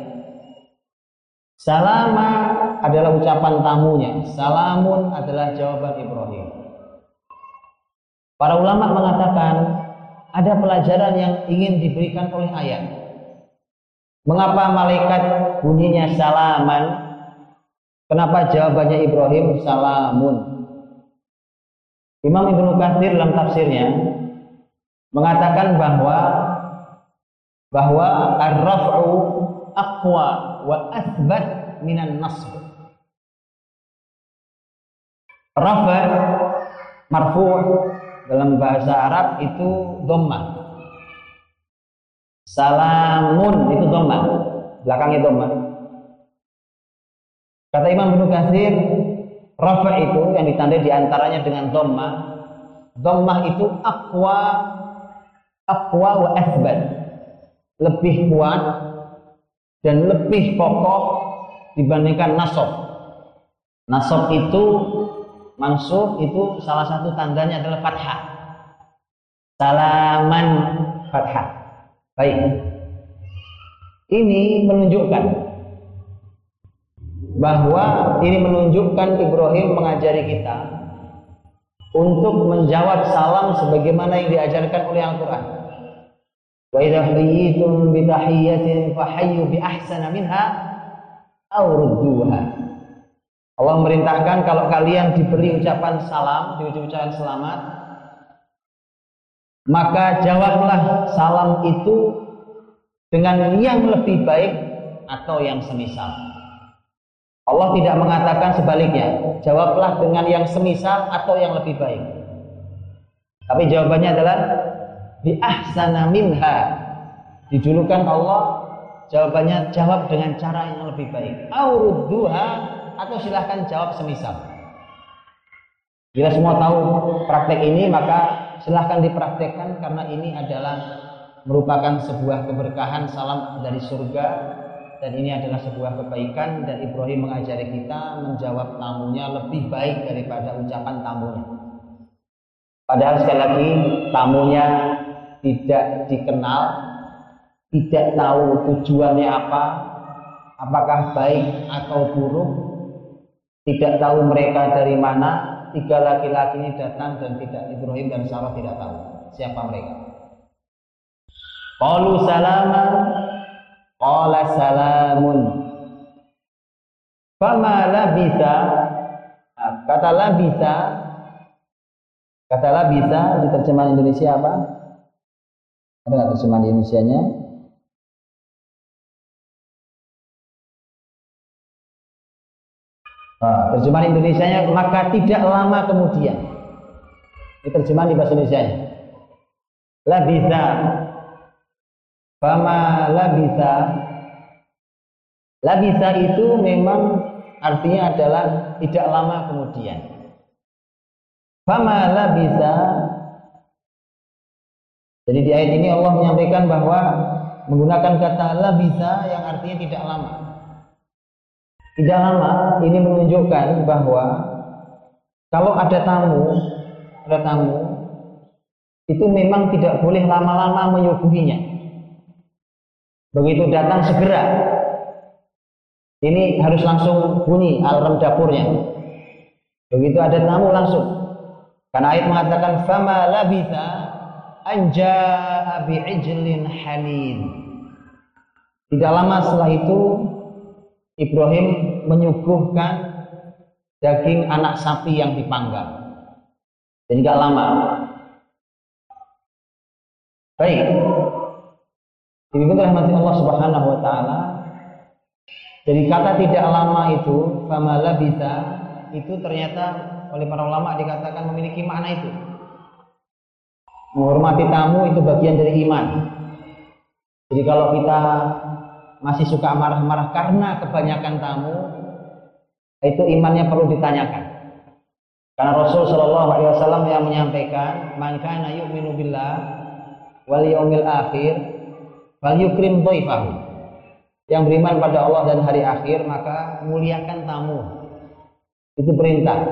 Salama adalah ucapan tamunya, salamun adalah jawaban Ibrahim. Para ulama mengatakan ada pelajaran yang ingin diberikan oleh ayat. Mengapa malaikat bunyinya salaman? Kenapa jawabannya Ibrahim salamun? Imam Ibnu Katsir dalam tafsirnya mengatakan bahwa bahwa ar-raf'u aqwa wa athbat minan nasb. Rafa marfu' dalam bahasa Arab itu dhamma. Salamun itu dhamma, belakangnya dhamma. Kata Imam Ibnu Katsir, rafa itu yang ditandai di antaranya dengan dhamma. Dhamma itu aqwa aqwa wa athbat lebih kuat dan lebih kokoh dibandingkan nasab. Nasab itu mansub itu salah satu tandanya adalah fathah. Salaman fathah. Baik. Ini menunjukkan bahwa ini menunjukkan Ibrahim mengajari kita untuk menjawab salam sebagaimana yang diajarkan oleh Al-Qur'an. Bi tahiyyatin fahayyu bi ahsana minha aw rudduha. Allah merintahkan kalau kalian diberi ucapan salam, diberi ucapan selamat, maka jawablah salam itu dengan yang lebih baik atau yang semisal. Allah tidak mengatakan sebaliknya. Jawablah dengan yang semisal atau yang lebih baik. Tapi jawabannya adalah bi ahsana minha. Dijulukan Allah jawabannya jawab dengan cara yang lebih baik. Aurudduha atau silahkan jawab semisal. Bila semua tahu praktek ini maka silahkan dipraktekkan karena ini adalah merupakan sebuah keberkahan salam dari surga dan ini adalah sebuah kebaikan dan Ibrahim mengajari kita menjawab tamunya lebih baik daripada ucapan tamunya. Padahal sekali lagi tamunya tidak dikenal, tidak tahu tujuannya apa, apakah baik atau buruk, tidak tahu mereka dari mana. Tiga laki-laki ini datang dan tidak Ibrahim dan Sarah tidak tahu siapa mereka. Qalu salaman Qala salamun Fama labisa Kata labisa Kata labisa di terjemahan Indonesia apa? Ada nggak terjemahan Indonesia-nya? Nah, terjemahan Indonesia-nya maka tidak lama kemudian. Ini terjemahan di bahasa Indonesia-nya. Labisa Fama labisa Labisa itu memang artinya adalah tidak lama kemudian. Fama labisa Jadi di ayat ini Allah menyampaikan bahwa menggunakan kata labisa yang artinya tidak lama. Tidak lama ini menunjukkan bahwa kalau ada tamu, ada tamu itu memang tidak boleh lama-lama menyuguhinya. Begitu datang segera. Ini harus langsung bunyi alarm dapurnya. Begitu ada tamu langsung. Karena ayat mengatakan fama labitha anja bi'ijlin halin. Tidak lama setelah itu Ibrahim menyuguhkan daging anak sapi yang dipanggang. Dan tidak lama. Baik, Diikuti rahmati Allah Subhanahu wa taala. Jadi kata tidak lama itu famala bisa itu ternyata oleh para ulama dikatakan memiliki makna itu. Menghormati tamu itu bagian dari iman. Jadi kalau kita masih suka marah-marah karena kebanyakan tamu, itu imannya perlu ditanyakan. Karena Rasul Shallallahu Alaihi Wasallam yang menyampaikan, "Man kana yu'minu billah wal yaumil akhir Fal yukrim dhaifahu. Yang beriman pada Allah dan hari akhir maka muliakan tamu. Itu perintah.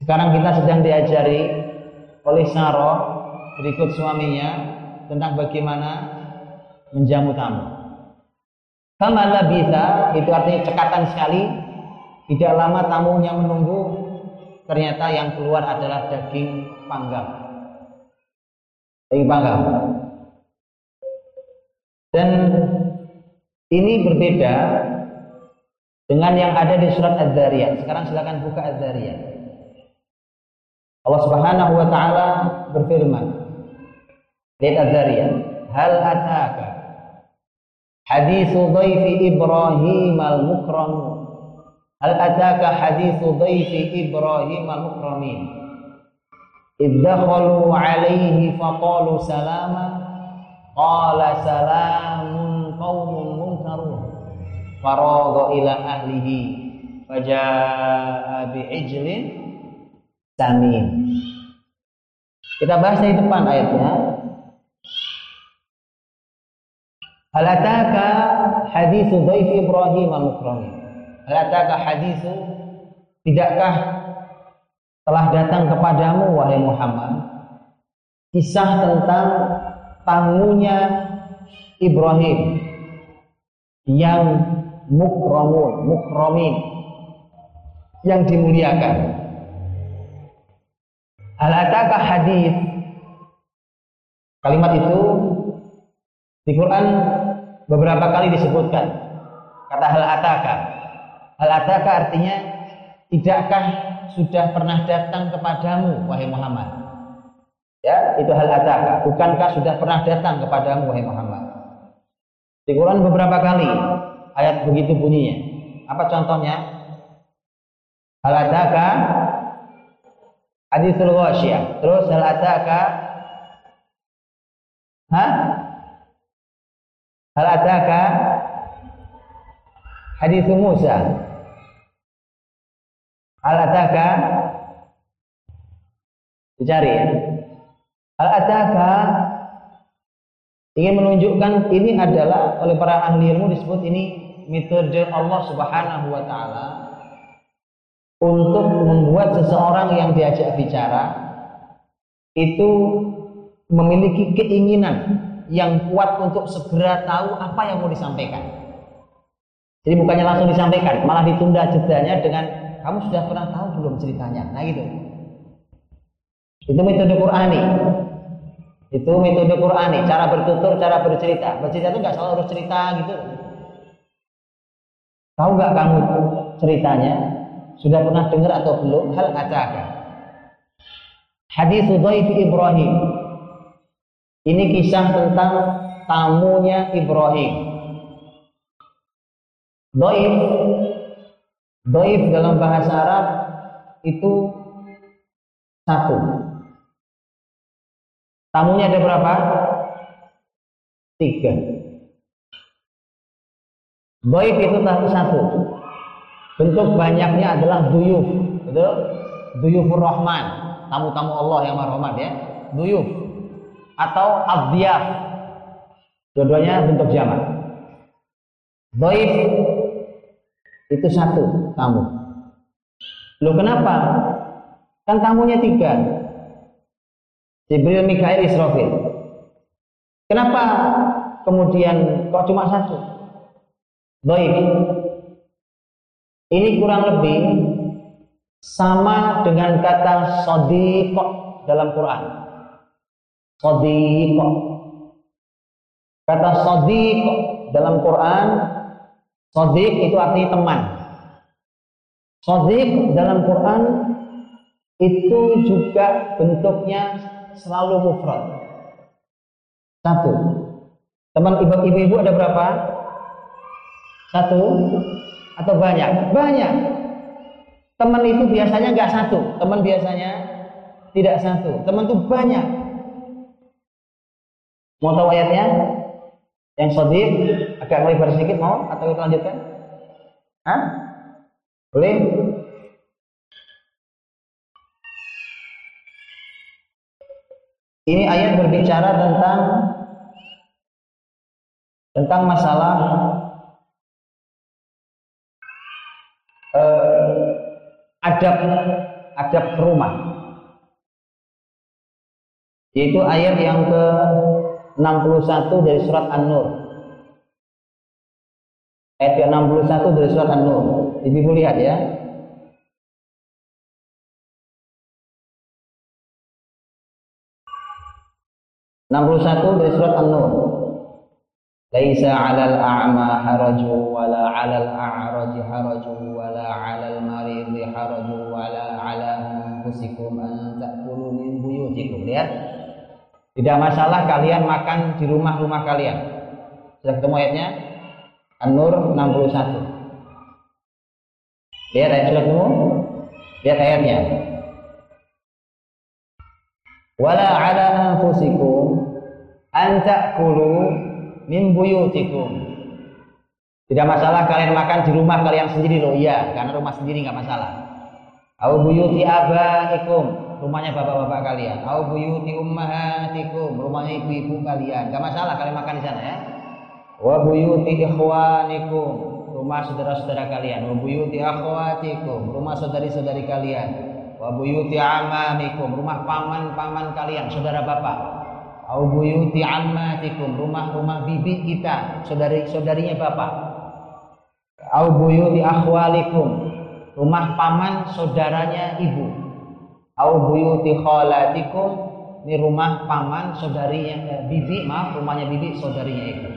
Sekarang kita sedang diajari oleh Saroh berikut suaminya tentang bagaimana menjamu tamu. Sama bisa itu artinya cekatan sekali. Tidak lama tamunya menunggu, ternyata yang keluar adalah daging panggang. Daging panggang. Dan ini berbeda dengan yang ada di surat Az-Zariyat. Sekarang silakan buka Az-Zariyat. Allah Subhanahu wa taala berfirman. Lihat Az-Zariyat. Hal ataka hadithu dhaifi Ibrahim al-mukram. Hal ataka hadithu dhaifi Ibrahim al-mukramin. Idh dakhalu alaihi faqalu salama Qala salamun qaumun munkarun. Faragha ila ahlihi faja'a bi'ijlin samin. Kita bahas di depan ayatnya. Hal ataka hadithu dhaif Ibrahim al-mukramin. Hal ataka hadithu tidakkah telah datang kepadamu wahai Muhammad kisah tentang tamunya Ibrahim yang mukramun, mukramin yang dimuliakan. Al-ataka hadis kalimat itu di Quran beberapa kali disebutkan kata hal ataka hal ataka artinya tidakkah sudah pernah datang kepadamu wahai Muhammad Ya, itu hal ataka. Bukankah sudah pernah datang kepadamu wahai Muhammad? Di Quran beberapa kali ayat begitu bunyinya. Apa contohnya? Hal adaka hadithul ghasyiyah. Terus hal adaka Hah? Hal adaka hadis Musa? Hal adaka dicari ya. Hal adaka ingin menunjukkan ini adalah oleh para ahli ilmu disebut ini metode Allah Subhanahu wa taala untuk membuat seseorang yang diajak bicara itu memiliki keinginan yang kuat untuk segera tahu apa yang mau disampaikan. Jadi bukannya langsung disampaikan, malah ditunda jedanya dengan kamu sudah pernah tahu belum ceritanya. Nah gitu. Itu metode Qurani. Itu metode Qurani, cara bertutur, cara bercerita. Bercerita itu nggak selalu harus cerita gitu. Tahu nggak kamu ceritanya? Sudah pernah dengar atau belum? Hal ataka. Hadis Ibrahim. Ini kisah tentang tamunya Ibrahim. Dhaif Dhaif dalam bahasa Arab itu satu Tamunya ada berapa? Tiga. Doib itu satu. Bentuk banyaknya adalah duyuf. Betul? Duyufur Rahman. Tamu-tamu Allah yang marhamat ya. Duyuf. Atau abdiyah. Dua-duanya bentuk jamak. Doib itu satu tamu. Loh kenapa? Kan tamunya tiga. Jibril, Mikail, Israfil. Kenapa kemudian kok cuma satu? Baik. Ini kurang lebih sama dengan kata sodiq dalam Quran. Sodiq. Kata sodiq dalam Quran, sodiq itu artinya teman. Sodiq dalam Quran itu juga bentuknya selalu mufrad. Satu. Teman ibu-ibu ada berapa? Satu atau banyak? Banyak. Teman itu biasanya nggak satu, teman biasanya tidak satu. Teman itu banyak. Mau tahu ayatnya? Yang sodik agak lebar sedikit mau atau kita lanjutkan? Hah? Boleh? Ini ayat berbicara tentang tentang masalah eh, adab adab rumah. Yaitu ayat yang ke 61 dari surat An-Nur. Ayat ke 61 dari surat An-Nur. Ibu lihat ya. 61 dari surat An-Nur. Laisa 'alal a'ma haraju wala 'alal a'raji haraju wala 'alal maridi haraju wala 'ala anfusikum an ta'kulu min buyutikum. Lihat. Tidak masalah kalian makan di rumah-rumah kalian. Sudah ketemu ayatnya? An-Nur 61. Lihat ayat sudah ketemu? Lihat ayatnya wala ala anfusikum an ta'kulu min buyutikum. Tidak masalah kalian makan di rumah kalian sendiri loh, iya, karena rumah sendiri nggak masalah. Au buyuti abaikum, rumahnya bapak-bapak kalian. Au buyuti ummahatikum, rumahnya ibu-ibu kalian. Nggak masalah kalian makan di sana ya. Wa buyuti ikhwanikum, rumah saudara-saudara kalian. Wa buyuti akhwatikum, rumah saudari-saudari kalian. Wa buyuti amamikum. Rumah paman-paman kalian saudara bapak. Au buyuti ammatikum. Rumah-rumah bibi kita saudari-saudarinya bapak. Au buyuti akhwalikum. Rumah paman saudaranya ibu au buyuti khalatikum ini rumah paman saudarinya eh, bibi maaf rumahnya bibi saudarinya ibu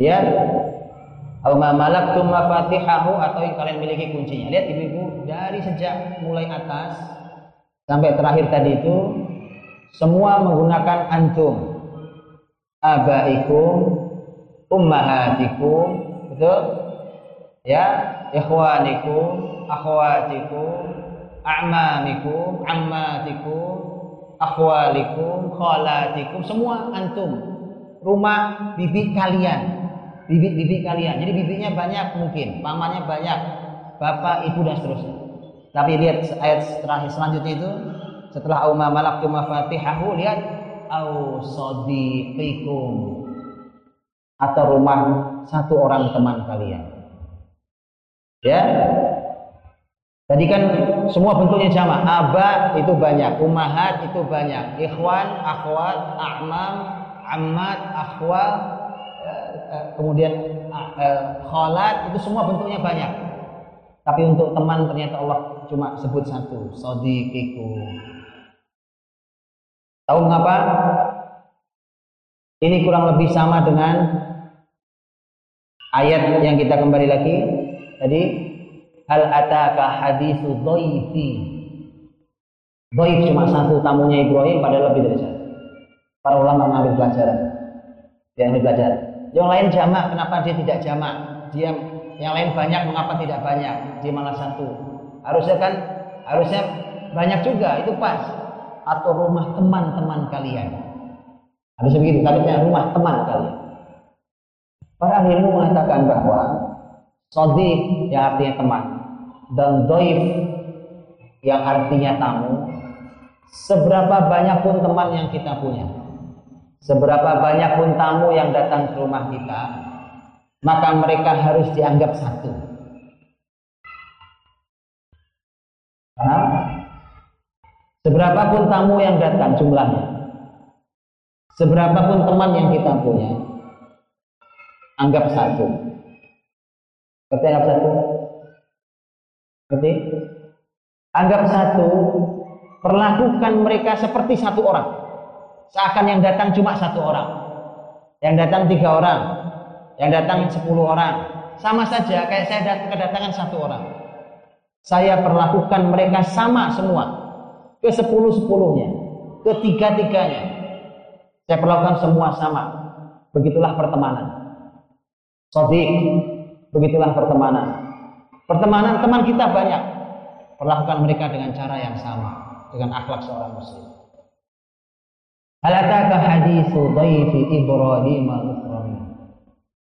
lihat Au ma malaktum mafatihahu atau yang kalian miliki kuncinya. Lihat ibu-ibu dari sejak mulai atas sampai terakhir tadi itu semua menggunakan antum. Abaikum, ummahatikum, betul? ya ikhwanikum akhwatikum a'mamikum ammatikum akhwalikum khalatikum semua antum. Rumah bibi kalian. Bibit-bibit kalian. Jadi bibitnya banyak mungkin pamannya banyak bapak ibu dan seterusnya. Tapi lihat ayat terakhir selanjutnya itu setelah au malaktu mafatihahu lihat au sadiqikum atau rumah satu orang teman kalian. Ya Tadi kan semua bentuknya sama. Aba itu banyak, umahat itu banyak, ikhwan, akhwat, a'mam, ammat, akhwat, eh, eh, kemudian eh, kholat itu semua bentuknya banyak. Tapi untuk teman ternyata Allah cuma sebut satu, sodiqiku. Tahu mengapa? Ini kurang lebih sama dengan ayat yang kita kembali lagi tadi hal ataka hadithu dhaifi. Dhaif cuma satu tamunya Ibrahim padahal lebih dari satu. Para ulama mengambil pelajaran. Dia ambil pelajaran. Yang lain jamak kenapa dia tidak jamak? Dia yang lain banyak mengapa tidak banyak? Dia malah satu. Harusnya kan harusnya banyak juga itu pas. Atau rumah teman-teman kalian. Harusnya begitu tapi rumah teman kalian. Para ilmu mengatakan bahwa sadiq yang artinya teman dan doif yang artinya tamu seberapa banyak pun teman yang kita punya seberapa banyak pun tamu yang datang ke rumah kita maka mereka harus dianggap satu? Seberapa pun tamu yang datang jumlahnya Seberapa pun teman yang kita punya Anggap satu. Berarti anggap satu Berarti anggap satu, perlakukan mereka seperti satu orang. Seakan yang datang cuma satu orang. Yang datang tiga orang. Yang datang sepuluh orang. Sama saja kayak saya datang kedatangan satu orang. Saya perlakukan mereka sama semua. Ke sepuluh sepuluhnya. Ke tiga tiganya. Saya perlakukan semua sama. Begitulah pertemanan. Sodik. Begitulah pertemanan. Pertemanan teman kita banyak. Perlakukan mereka dengan cara yang sama, dengan akhlak seorang muslim. Hal ataka hadithu dhaifi Ibrahim al-mukramin.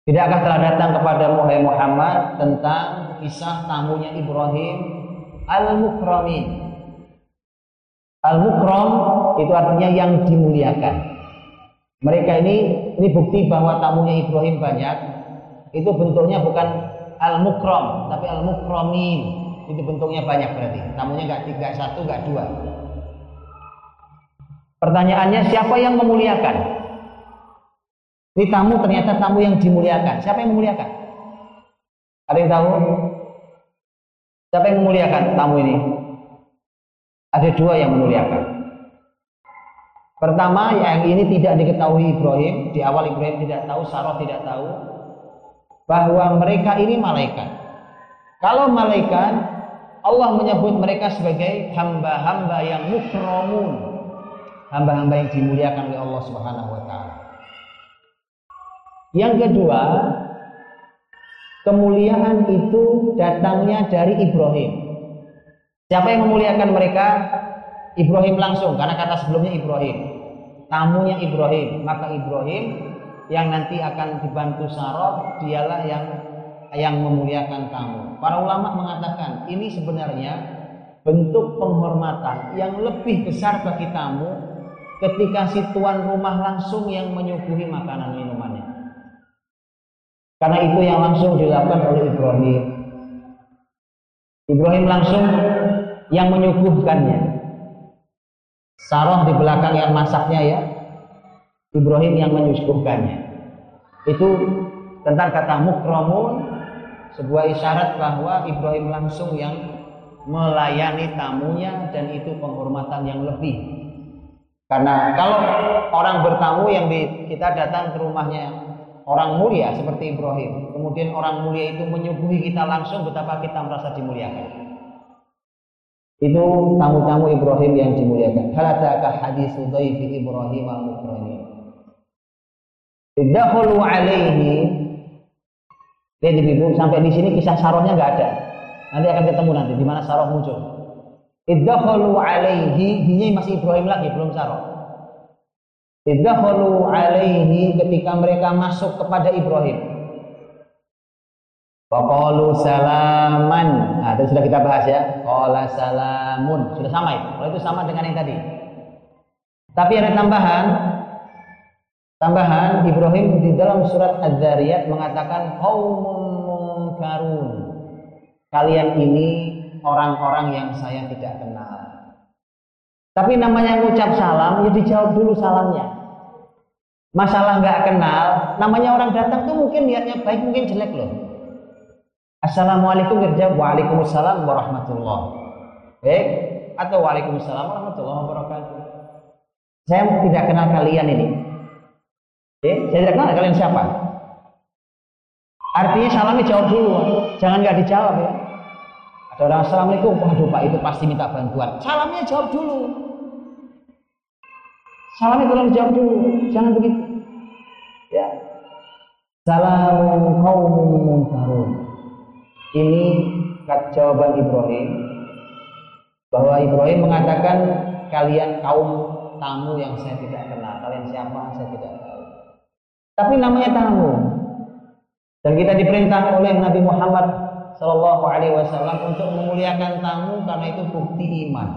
Tidakkah telah datang kepada Muhammad tentang kisah tamunya Ibrahim al-mukramin? Al-mukram itu artinya yang dimuliakan. Mereka ini ini bukti bahwa tamunya Ibrahim banyak. Itu bentuknya bukan al-mukram, tapi al-mukramin. Itu bentuknya banyak berarti. Tamunya enggak tiga, satu, enggak dua. Pertanyaannya siapa yang memuliakan? Ini tamu ternyata tamu yang dimuliakan. Siapa yang memuliakan? Ada yang tahu? Siapa yang memuliakan tamu ini? Ada dua yang memuliakan. Pertama, yang ini tidak diketahui Ibrahim. Di awal Ibrahim tidak tahu, Sarah tidak tahu bahwa mereka ini malaikat. Kalau malaikat, Allah menyebut mereka sebagai hamba-hamba yang mukramun, hamba-hamba yang dimuliakan oleh Allah Subhanahu wa taala. Yang kedua, kemuliaan itu datangnya dari Ibrahim. Siapa yang memuliakan mereka? Ibrahim langsung karena kata sebelumnya Ibrahim. Tamunya Ibrahim, maka Ibrahim yang nanti akan dibantu Sarot dialah yang yang memuliakan tamu. Para ulama mengatakan ini sebenarnya bentuk penghormatan yang lebih besar bagi tamu ketika si tuan rumah langsung yang menyuguhi makanan minumannya. Karena itu yang langsung dilakukan oleh Ibrahim. Ibrahim langsung yang menyuguhkannya. Sarah di belakang yang masaknya ya, Ibrahim yang menyuguhkannya. Itu tentang kata mukramun sebuah isyarat bahwa Ibrahim langsung yang melayani tamunya dan itu penghormatan yang lebih. Karena kalau orang bertamu yang di, kita datang ke rumahnya orang mulia seperti Ibrahim, kemudian orang mulia itu menyuguhi kita langsung betapa kita merasa dimuliakan. Itu tamu-tamu Ibrahim yang dimuliakan. Halataka hadis Ibrahim al-mukramin. Iddakhulu alaihi Lihat ibu sampai di sini kisah sarohnya nggak ada. Nanti akan ketemu nanti di mana saroh muncul. Idakhalu alaihi, ini masih Ibrahim lagi belum saroh. Idakhalu alaihi ketika mereka masuk kepada Ibrahim. Faqalu salaman. Nah, itu sudah kita bahas ya. Qala salamun. Sudah sama itu. Kalau itu sama dengan yang tadi. Tapi ada tambahan. Tambahan Ibrahim di dalam surat Az-Zariyat mengatakan qaumun munkarun. Kalian ini orang-orang yang saya tidak kenal. Tapi namanya ngucap salam, ya dijawab dulu salamnya. Masalah nggak kenal, namanya orang datang tuh mungkin niatnya baik, mungkin jelek loh. Assalamualaikum kerja Waalaikumsalam warahmatullahi Baik atau Waalaikumsalam warahmatullahi wabarakatuh. Saya tidak kenal kalian ini. Eh, saya tidak kenal kalian siapa. Artinya salamnya jawab dulu, jangan nggak dijawab ya. Ada orang assalamualaikum, waduh pak itu pasti minta bantuan. Salamnya jawab dulu. Salamnya tolong jawab dulu, jangan begitu. Ya. Salam kaum munkarun. Ini jawaban Ibrahim bahwa Ibrahim mengatakan kalian kaum tamu yang saya tidak kenal. Kalian siapa? Saya tidak. Tapi namanya tamu. Dan kita diperintah oleh Nabi Muhammad Shallallahu Alaihi Wasallam untuk memuliakan tamu karena itu bukti iman.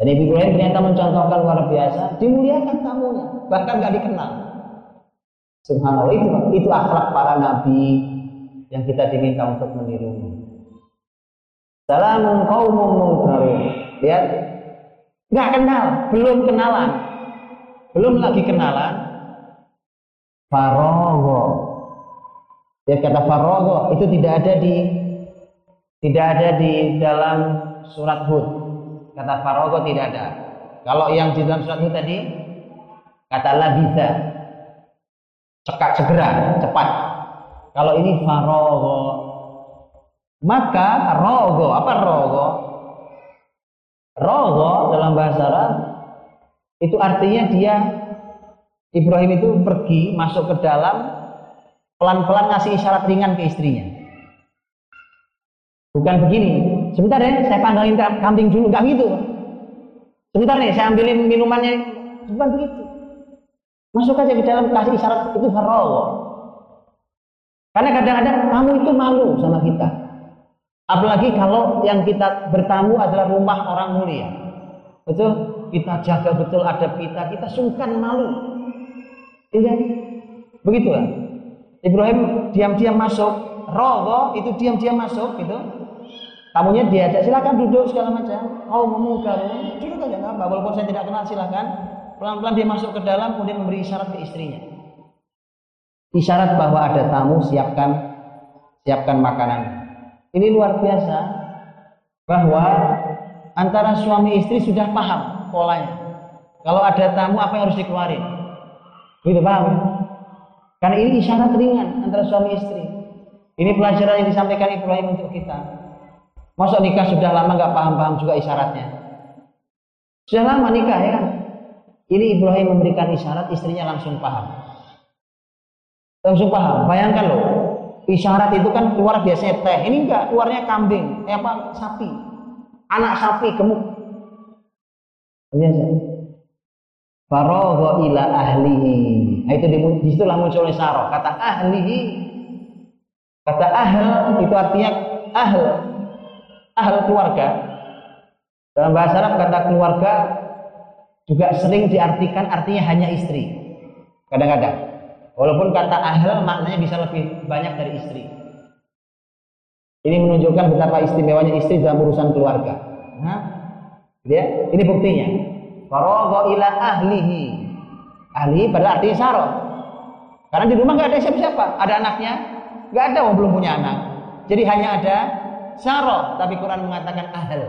Dan Ibu Ibrahim ternyata mencontohkan luar biasa, dimuliakan tamunya, bahkan nggak dikenal. Subhanallah itu itu akhlak para nabi yang kita diminta untuk menirunya. Salamun qaumun munkarun. Lihat, nggak kenal, belum kenalan, belum lagi kenalan. Farogo. Ya kata farogo itu tidak ada di tidak ada di dalam surat Hud. Kata farogo tidak ada. Kalau yang di dalam surat Hud tadi kata bisa cekat segera, cepat. Kalau ini farogo maka rogo apa rogo? Rogo dalam bahasa Arab itu artinya dia Ibrahim itu pergi masuk ke dalam pelan-pelan ngasih isyarat ringan ke istrinya. Bukan begini, sebentar ya, saya panggilin kambing dulu, nggak gitu. Sebentar nih, saya ambilin minumannya, bukan begitu. Masuk aja ke dalam kasih isyarat itu farol. Karena kadang-kadang kamu itu malu sama kita. Apalagi kalau yang kita bertamu adalah rumah orang mulia. Betul? Kita jaga betul adab kita, kita sungkan malu. Iya. Begitulah. Ibrahim diam-diam masuk, rogo itu diam-diam masuk gitu. Tamunya diajak silakan duduk segala macam. Oh memukar, duduk aja nggak apa. Walaupun saya tidak kenal silakan. Pelan-pelan dia masuk ke dalam kemudian memberi isyarat ke istrinya. Isyarat bahwa ada tamu siapkan siapkan makanan. Ini luar biasa bahwa antara suami istri sudah paham polanya. Kalau ada tamu apa yang harus dikeluarin? Gitu paham? Karena ini isyarat ringan antara suami istri. Ini pelajaran yang disampaikan Ibrahim untuk kita. Masa nikah sudah lama nggak paham-paham juga isyaratnya? Sudah lama nikah ya kan? Ini Ibrahim memberikan isyarat, istrinya langsung paham. Langsung paham. Bayangkan loh, isyarat itu kan keluar biasanya teh. Ini enggak, keluarnya kambing, eh apa? Sapi. Anak sapi gemuk. Biasa. Faragha ila ahlihi. Nah, itu di situlah munculnya saroh. Kata ahlihi. Kata ahl itu artinya ahl. Ahl keluarga. Dalam bahasa Arab kata keluarga juga sering diartikan artinya hanya istri. Kadang-kadang. Walaupun kata ahl maknanya bisa lebih banyak dari istri. Ini menunjukkan betapa istimewanya istri dalam urusan keluarga. Nah, ya, ini buktinya. Faragha ila ahlihi. Ahli pada artinya saro. Karena di rumah nggak ada siapa-siapa. Ada anaknya? Nggak ada, oh, belum punya anak. Jadi hanya ada saro. Tapi Quran mengatakan ahl.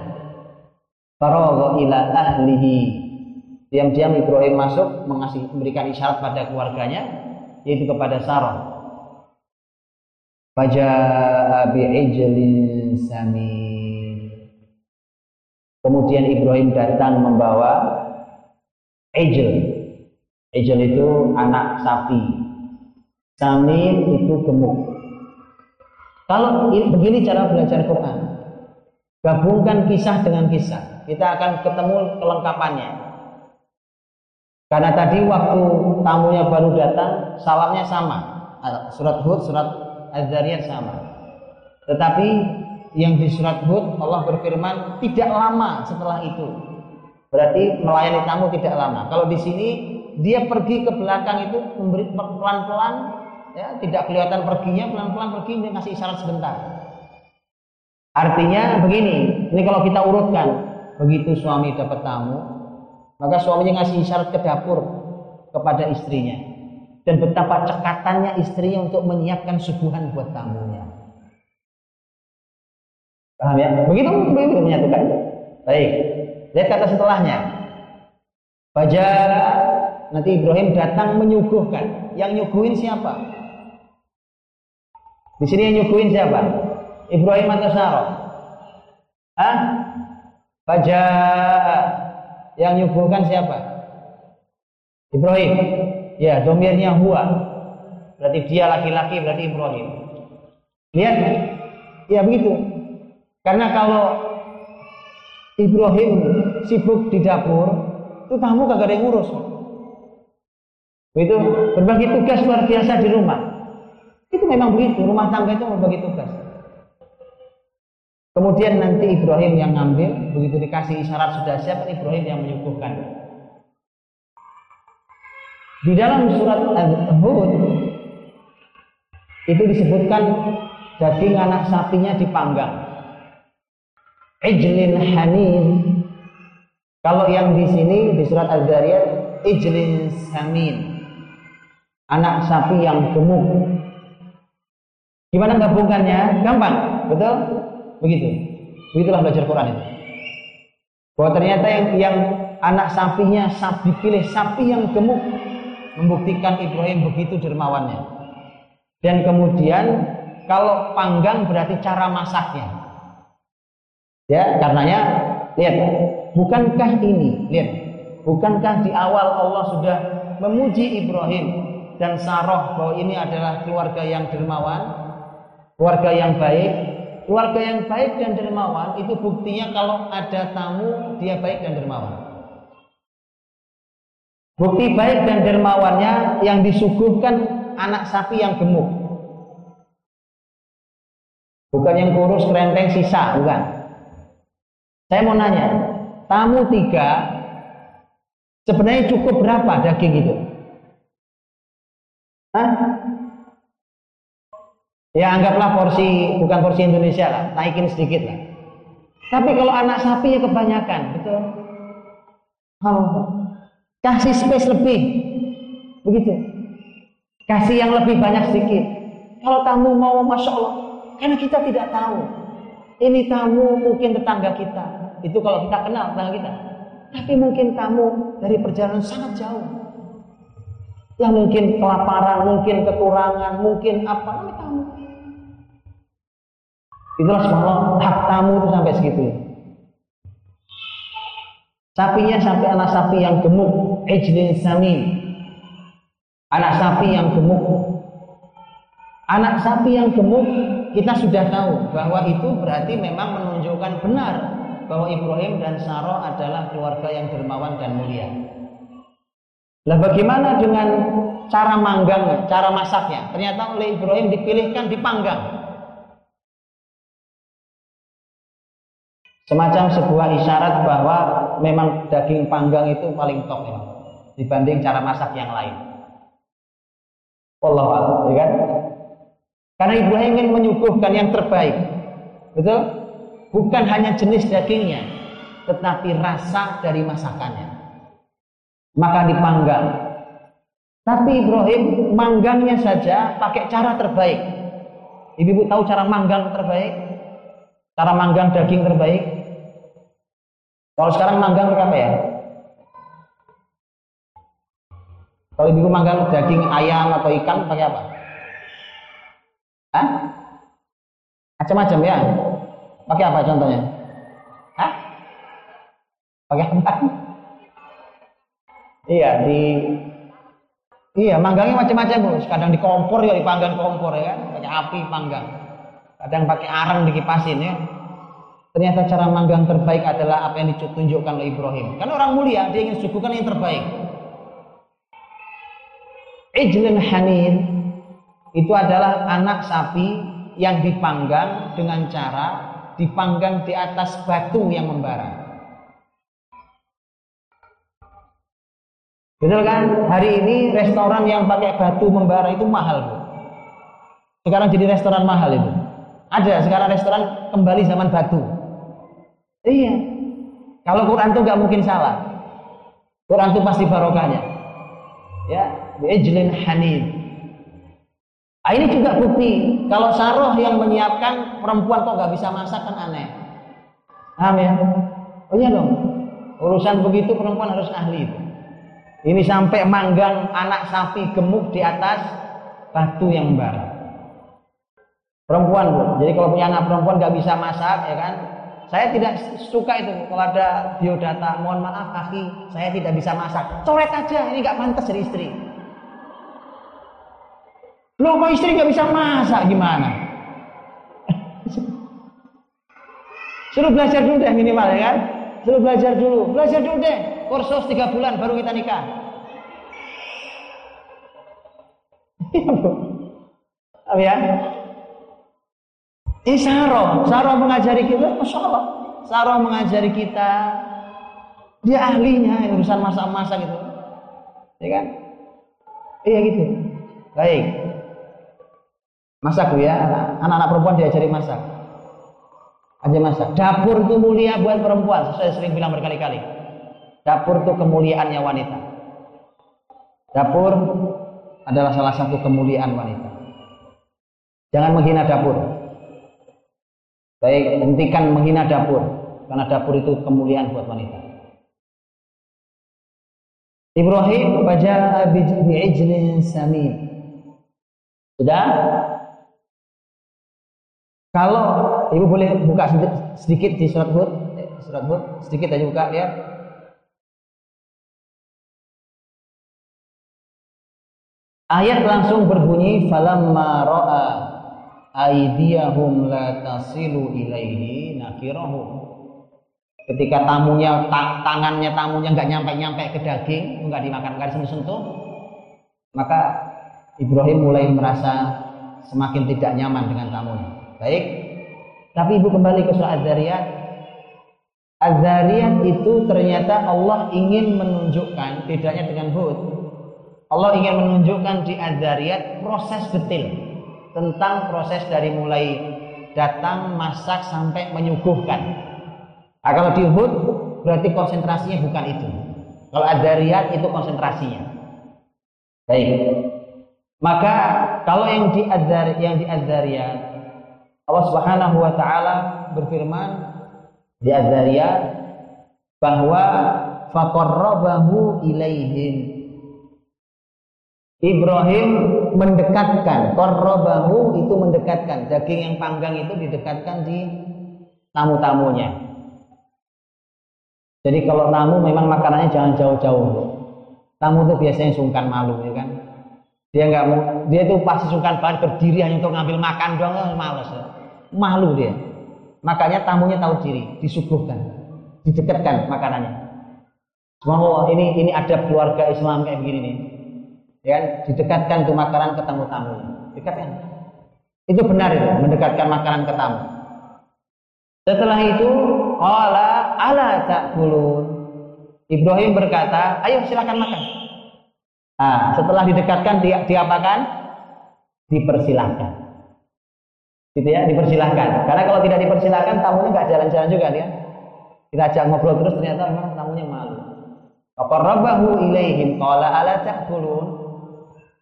Faragha ila ahlihi. Diam-diam Ibrahim masuk mengasih memberikan isyarat pada keluarganya yaitu kepada Sarah. Faja'a bi'ijlin samin. Kemudian Ibrahim datang membawa ijl. Ijl itu anak sapi. Samin itu gemuk. Kalau begini cara belajar Quran, gabungkan kisah dengan kisah, kita akan ketemu kelengkapannya. Karena tadi waktu tamunya baru datang, salamnya sama. Surat Hud, surat Az-Zariyat sama. Tetapi yang di surat Hud Allah berfirman tidak lama setelah itu. Berarti melayani tamu tidak lama. Kalau di sini dia pergi ke belakang itu memberi pelan-pelan ya tidak kelihatan perginya pelan-pelan pergi dia kasih isyarat sebentar. Artinya begini, ini kalau kita urutkan, begitu suami dapat tamu, maka suaminya ngasih isyarat ke dapur kepada istrinya. Dan betapa cekatannya istrinya untuk menyiapkan suguhan buat tamunya. Paham ya? Begitu, begitu menyatukan. Baik. Lihat kata setelahnya. Baca nanti Ibrahim datang menyuguhkan. Yang nyuguhin siapa? Di sini yang nyuguhin siapa? Ibrahim atau Sarah? Hah? Baca yang nyuguhkan siapa? Ibrahim. Ya, domirnya huwa. Berarti dia laki-laki, berarti Ibrahim. Lihat, ya begitu. Karena kalau Ibrahim sibuk di dapur, itu tamu kagak ada yang ngurus. Itu berbagi tugas luar biasa di rumah. Itu memang begitu, rumah tangga itu berbagi tugas. Kemudian nanti Ibrahim yang ngambil, begitu dikasih isyarat sudah siap, Ibrahim yang menyuguhkan. Di dalam surat Al-Hud itu disebutkan daging anak sapinya dipanggang. Ijlin hanin. Kalau yang di sini di surat Al-Zariyat ijlin samin. Anak sapi yang gemuk. Gimana gabungannya? Gampang, betul? Begitu. Begitulah belajar Quran itu. Bahwa ternyata yang, yang anak sapinya sapi pilih sapi yang gemuk membuktikan Ibrahim begitu dermawannya. Dan kemudian kalau panggang berarti cara masaknya. Ya, karenanya lihat, bukankah ini, lihat, bukankah di awal Allah sudah memuji Ibrahim dan Sarah bahwa ini adalah keluarga yang dermawan, keluarga yang baik, keluarga yang baik dan dermawan itu buktinya kalau ada tamu dia baik dan dermawan. Bukti baik dan dermawannya yang disuguhkan anak sapi yang gemuk. Bukan yang kurus kerenteng sisa, bukan. Saya mau nanya, tamu tiga sebenarnya cukup berapa daging itu? Hah? Ya anggaplah porsi bukan porsi Indonesia lah, naikin sedikit lah. Tapi kalau anak sapi ya kebanyakan, betul? Oh, kasih space lebih, begitu. Kasih yang lebih banyak sedikit. Kalau tamu mau, masya Allah, karena kita tidak tahu. Ini tamu mungkin tetangga kita. Itu kalau kita kenal tetangga kita. Tapi mungkin tamu dari perjalanan sangat jauh. Yang mungkin kelaparan, mungkin kekurangan, mungkin apa, namanya tamu. Itulah semua hak tamu itu sampai segitu. Sapinya sampai anak sapi yang gemuk, ejlin samin. Anak sapi yang gemuk. Anak sapi yang gemuk kita sudah tahu bahwa itu berarti memang menunjukkan benar bahwa Ibrahim dan Sarah adalah keluarga yang dermawan dan mulia. Lah bagaimana dengan cara manggang, cara masaknya? Ternyata oleh Ibrahim dipilihkan dipanggang. Semacam sebuah isyarat bahwa memang daging panggang itu paling top dibanding cara masak yang lain. Allah ya kan? Karena Ibrahim ingin menyuguhkan yang terbaik. Betul? Bukan hanya jenis dagingnya, tetapi rasa dari masakannya. Maka dipanggang. Tapi Ibrahim manggangnya saja pakai cara terbaik. Ibu-ibu tahu cara manggang terbaik? Cara manggang daging terbaik? Kalau sekarang manggang pakai apa ya? Kalau ibu manggang daging ayam atau ikan pakai apa? Hah? Macam-macam ya. Pakai apa contohnya? Hah? Pakai apa? Iya di Iya, manggangnya macam-macam, Bu. Kadang di kompor ya dipanggang kompor ya kan, pakai api panggang. kadang pakai arang dikipasin ya ternyata cara manggang terbaik adalah apa yang ditunjukkan oleh Ibrahim karena orang mulia dia ingin suguhkan yang terbaik Ijlin Hanin itu adalah anak sapi yang dipanggang dengan cara dipanggang di atas batu yang membara. Betul kan? Hari ini restoran yang pakai batu membara itu mahal, Bu. Sekarang jadi restoran mahal itu. Ada sekarang restoran kembali zaman batu. Iya. Kalau Quran itu nggak mungkin salah. Quran itu pasti barokahnya. Ya, Ejlin Hanid. Nah, ini juga bukti kalau Saroh yang menyiapkan perempuan kok nggak bisa masak kan aneh. Paham ya? Oh iya dong. Urusan begitu perempuan harus ahli. Ini sampai manggang anak sapi gemuk di atas batu yang membara. Perempuan bu. Jadi kalau punya anak perempuan nggak bisa masak ya kan? Saya tidak suka itu kalau ada biodata. Mohon maaf kaki, saya tidak bisa masak. Coret aja. Ini nggak pantas jadi istri. Loh kok istri nggak bisa masak gimana? Suruh belajar dulu deh minimal ya kan? Suruh belajar dulu, belajar dulu deh. Kursus tiga bulan baru kita nikah. Apa ya? Ini Saroh, Saroh mengajari kita, Masya Allah. Saroh mengajari kita, dia ahlinya urusan masak-masak gitu. Ya kan? Iya gitu. Baik. Masak ya, anak-anak perempuan diajari masak. Aja masak. Dapur itu mulia buat perempuan, saya sering bilang berkali-kali. Dapur itu kemuliaannya wanita. Dapur adalah salah satu kemuliaan wanita. Jangan menghina dapur. Baik, hentikan menghina dapur. Karena dapur itu kemuliaan buat wanita. Ibrahim baca bi'ijlin samin. Sudah? Kalau ibu boleh buka sedikit di surat Hud, eh, surat Hud sedikit aja buka lihat. Ayat langsung berbunyi falamma ra'a aydiyahum la tasilu ilaihi nakirahum. Ketika tamunya ta, tangannya tamunya nggak nyampe-nyampe ke daging, nggak dimakan, nggak disentuh-sentuh, maka Ibrahim mulai merasa semakin tidak nyaman dengan tamunya. Baik. Tapi ibu kembali ke surat Az-Zariyat. Az-Zariyat itu ternyata Allah ingin menunjukkan bedanya dengan Hud. Allah ingin menunjukkan di Az-Zariyat proses detail tentang proses dari mulai datang, masak sampai menyuguhkan. Nah, kalau di Hud berarti konsentrasinya bukan itu. Kalau Az-Zariyat itu konsentrasinya. Baik. Maka kalau yang di Adzar yang Allah Subhanahu wa taala berfirman di Adzariyat bahwa faqarrabahu ilaihim. Ibrahim mendekatkan qarrabahu itu mendekatkan. Daging yang panggang itu didekatkan di tamu-tamunya. Jadi kalau tamu memang makanannya jangan jauh-jauh tamu itu biasanya sungkan malu ya kan? Dia nggak mau dia itu pasti sungkan banget berdiri hanya untuk ngambil makan doang males ya. Malu dia. Makanya tamunya tahu diri disuguhkan didekatkan makanannya. Semua ini ini ada keluarga Islam kayak begini nih. Ya kan? didekatkan tuh makanan ke tamu-tamu. Dekatkan itu benar itu mendekatkan makanan ke tamu. Setelah itu Allah ala ta'kulun? Ibrahim berkata ayo silakan makan. Nah, setelah didekatkan di, diapakan? Dipersilahkan. Gitu ya, dipersilahkan. Karena kalau tidak dipersilahkan, tamunya nggak jalan-jalan juga dia. Kita ajak ngobrol terus ternyata memang tamunya malu. Faqarrabahu ilaihim qala ala ta'kulun.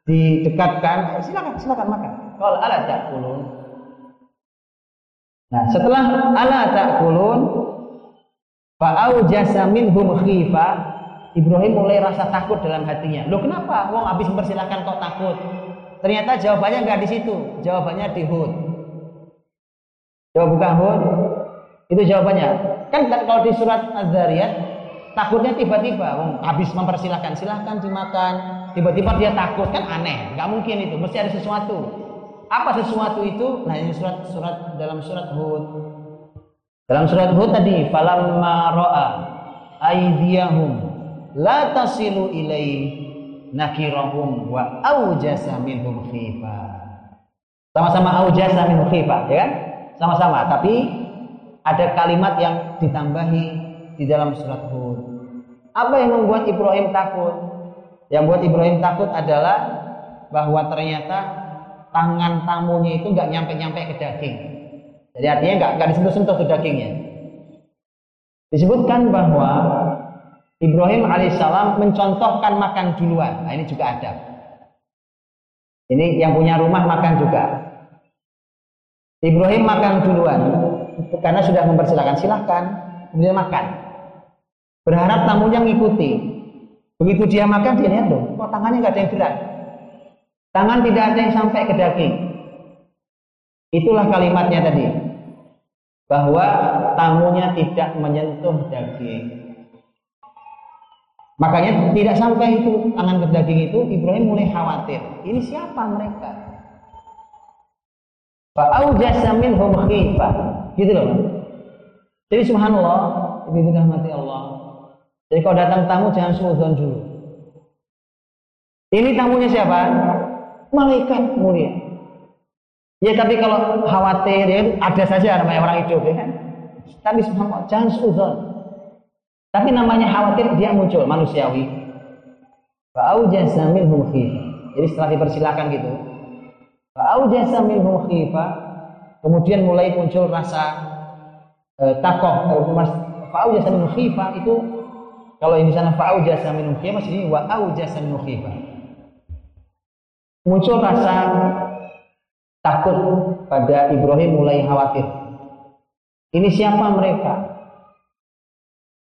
Didekatkan, silakan, silakan makan. Qala ala ta'kulun. Nah, setelah ala ta'kulun fa'aujasa minhum khifah Ibrahim mulai rasa takut dalam hatinya. Loh kenapa? Wong habis mempersilahkan kok takut. Ternyata jawabannya nggak di situ. Jawabannya di Hud. Coba buka Hud. Itu jawabannya. Kan kalau di surat Az-Zariyat takutnya tiba-tiba wong habis mempersilahkan silahkan dimakan tiba-tiba dia takut kan aneh nggak mungkin itu mesti ada sesuatu Apa sesuatu itu? Nah ini surat surat dalam surat Hud. Dalam surat Hud tadi, falamma ra'a aydiyahum la tasilu ilai nakirahum wa aujasa minhum khifa. Sama-sama aujasa minhum khifa, ya kan? Sama-sama, tapi ada kalimat yang ditambahi di dalam surat Hud. Apa yang membuat Ibrahim takut? Yang membuat Ibrahim takut adalah bahwa ternyata tangan tamunya itu nggak nyampe-nyampe ke daging. Jadi artinya nggak nggak disentuh-sentuh ke dagingnya. Disebutkan bahwa Ibrahim alaihissalam mencontohkan makan duluan. Nah ini juga ada. Ini yang punya rumah makan juga. Ibrahim makan duluan karena sudah mempersilahkan silahkan kemudian makan. Berharap tamunya mengikuti. Begitu dia makan dia lihat dong, kok tangannya nggak ada yang gerak. Tangan tidak ada yang sampai ke daging. Itulah kalimatnya tadi bahwa tamunya tidak menyentuh daging. Makanya tidak sampai itu tangan ke daging itu Ibrahim mulai khawatir. Ini siapa mereka? Fa'aujasa minhum khifah. Gitu loh. Jadi subhanallah, ibu mati Allah. Jadi kalau datang tamu jangan suudon dulu. Ini tamunya siapa? Malaikat mulia. Ya tapi kalau khawatir ya ada saja namanya orang hidup ya kan. Tapi subhanallah jangan suudon. Tapi namanya khawatir dia muncul manusiawi. Fa'aujasa minhum khifah. Jadi setelah dipersilakan gitu. Fa'aujasa minhum khifah. Kemudian mulai muncul rasa eh, takoh. Eh, Fa'aujasa minhum khifah itu kalau di sana fa'aujasa minhum khifah ini wa'aujasa minhum khifah. Muncul rasa takut pada Ibrahim mulai khawatir. Ini siapa mereka?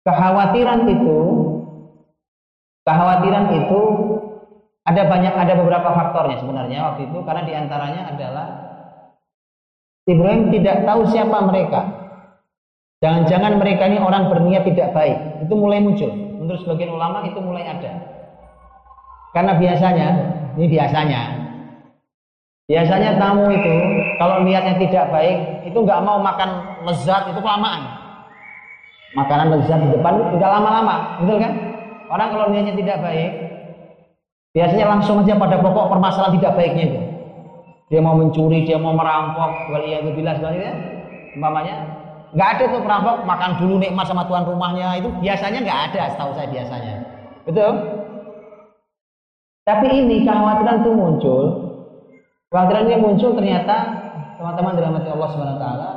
Kekhawatiran itu, kekhawatiran itu ada banyak, ada beberapa faktornya sebenarnya waktu itu karena di antaranya adalah Ibrahim tidak tahu siapa mereka. Jangan-jangan mereka ini orang berniat tidak baik. Itu mulai muncul. Menurut sebagian ulama itu mulai ada. Karena biasanya, ini biasanya, biasanya tamu itu kalau niatnya tidak baik, itu nggak mau makan lezat itu kelamaan. Makanan lezat di depan nggak lama-lama, betul kan? Orang kalau niatnya tidak baik, biasanya langsung aja pada pokok permasalahan tidak baiknya itu. Dia mau mencuri, dia mau merampok, waliyadzubillah sebenarnya, umpamanya nggak ada tuh perampok makan dulu nikmat sama tuan rumahnya itu biasanya nggak ada, setahu saya biasanya, betul? Tapi ini kekhawatiran itu muncul, kekhawatiran ini muncul ternyata teman-teman dirahmati Allah Subhanahu Taala.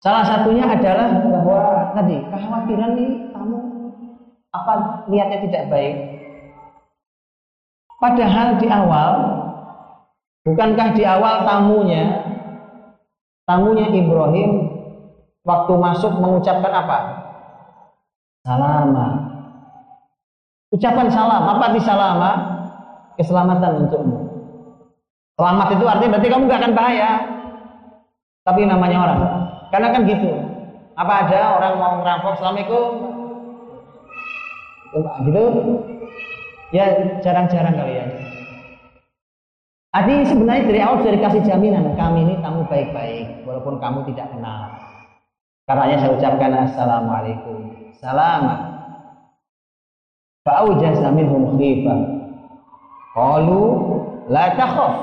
Salah satunya adalah bahwa tadi kekhawatiran ini kamu apa niatnya tidak baik. Padahal di awal Bukankah di awal tamunya, tamunya Ibrahim waktu masuk mengucapkan apa? Salama. Ucapan salam, apa di salama? Keselamatan untukmu. Selamat itu artinya berarti kamu gak akan bahaya. Tapi namanya orang. Karena kan gitu. Apa ada orang mau merampok, Assalamualaikum. Gitu. Ya jarang-jarang kali ya. Artinya sebenarnya dari awal sudah dikasih jaminan kami ini tamu baik-baik walaupun kamu tidak kenal. Karenanya saya ucapkan assalamualaikum. Salam. Fa'aujasa minhum khifah. Qalu la takhaf.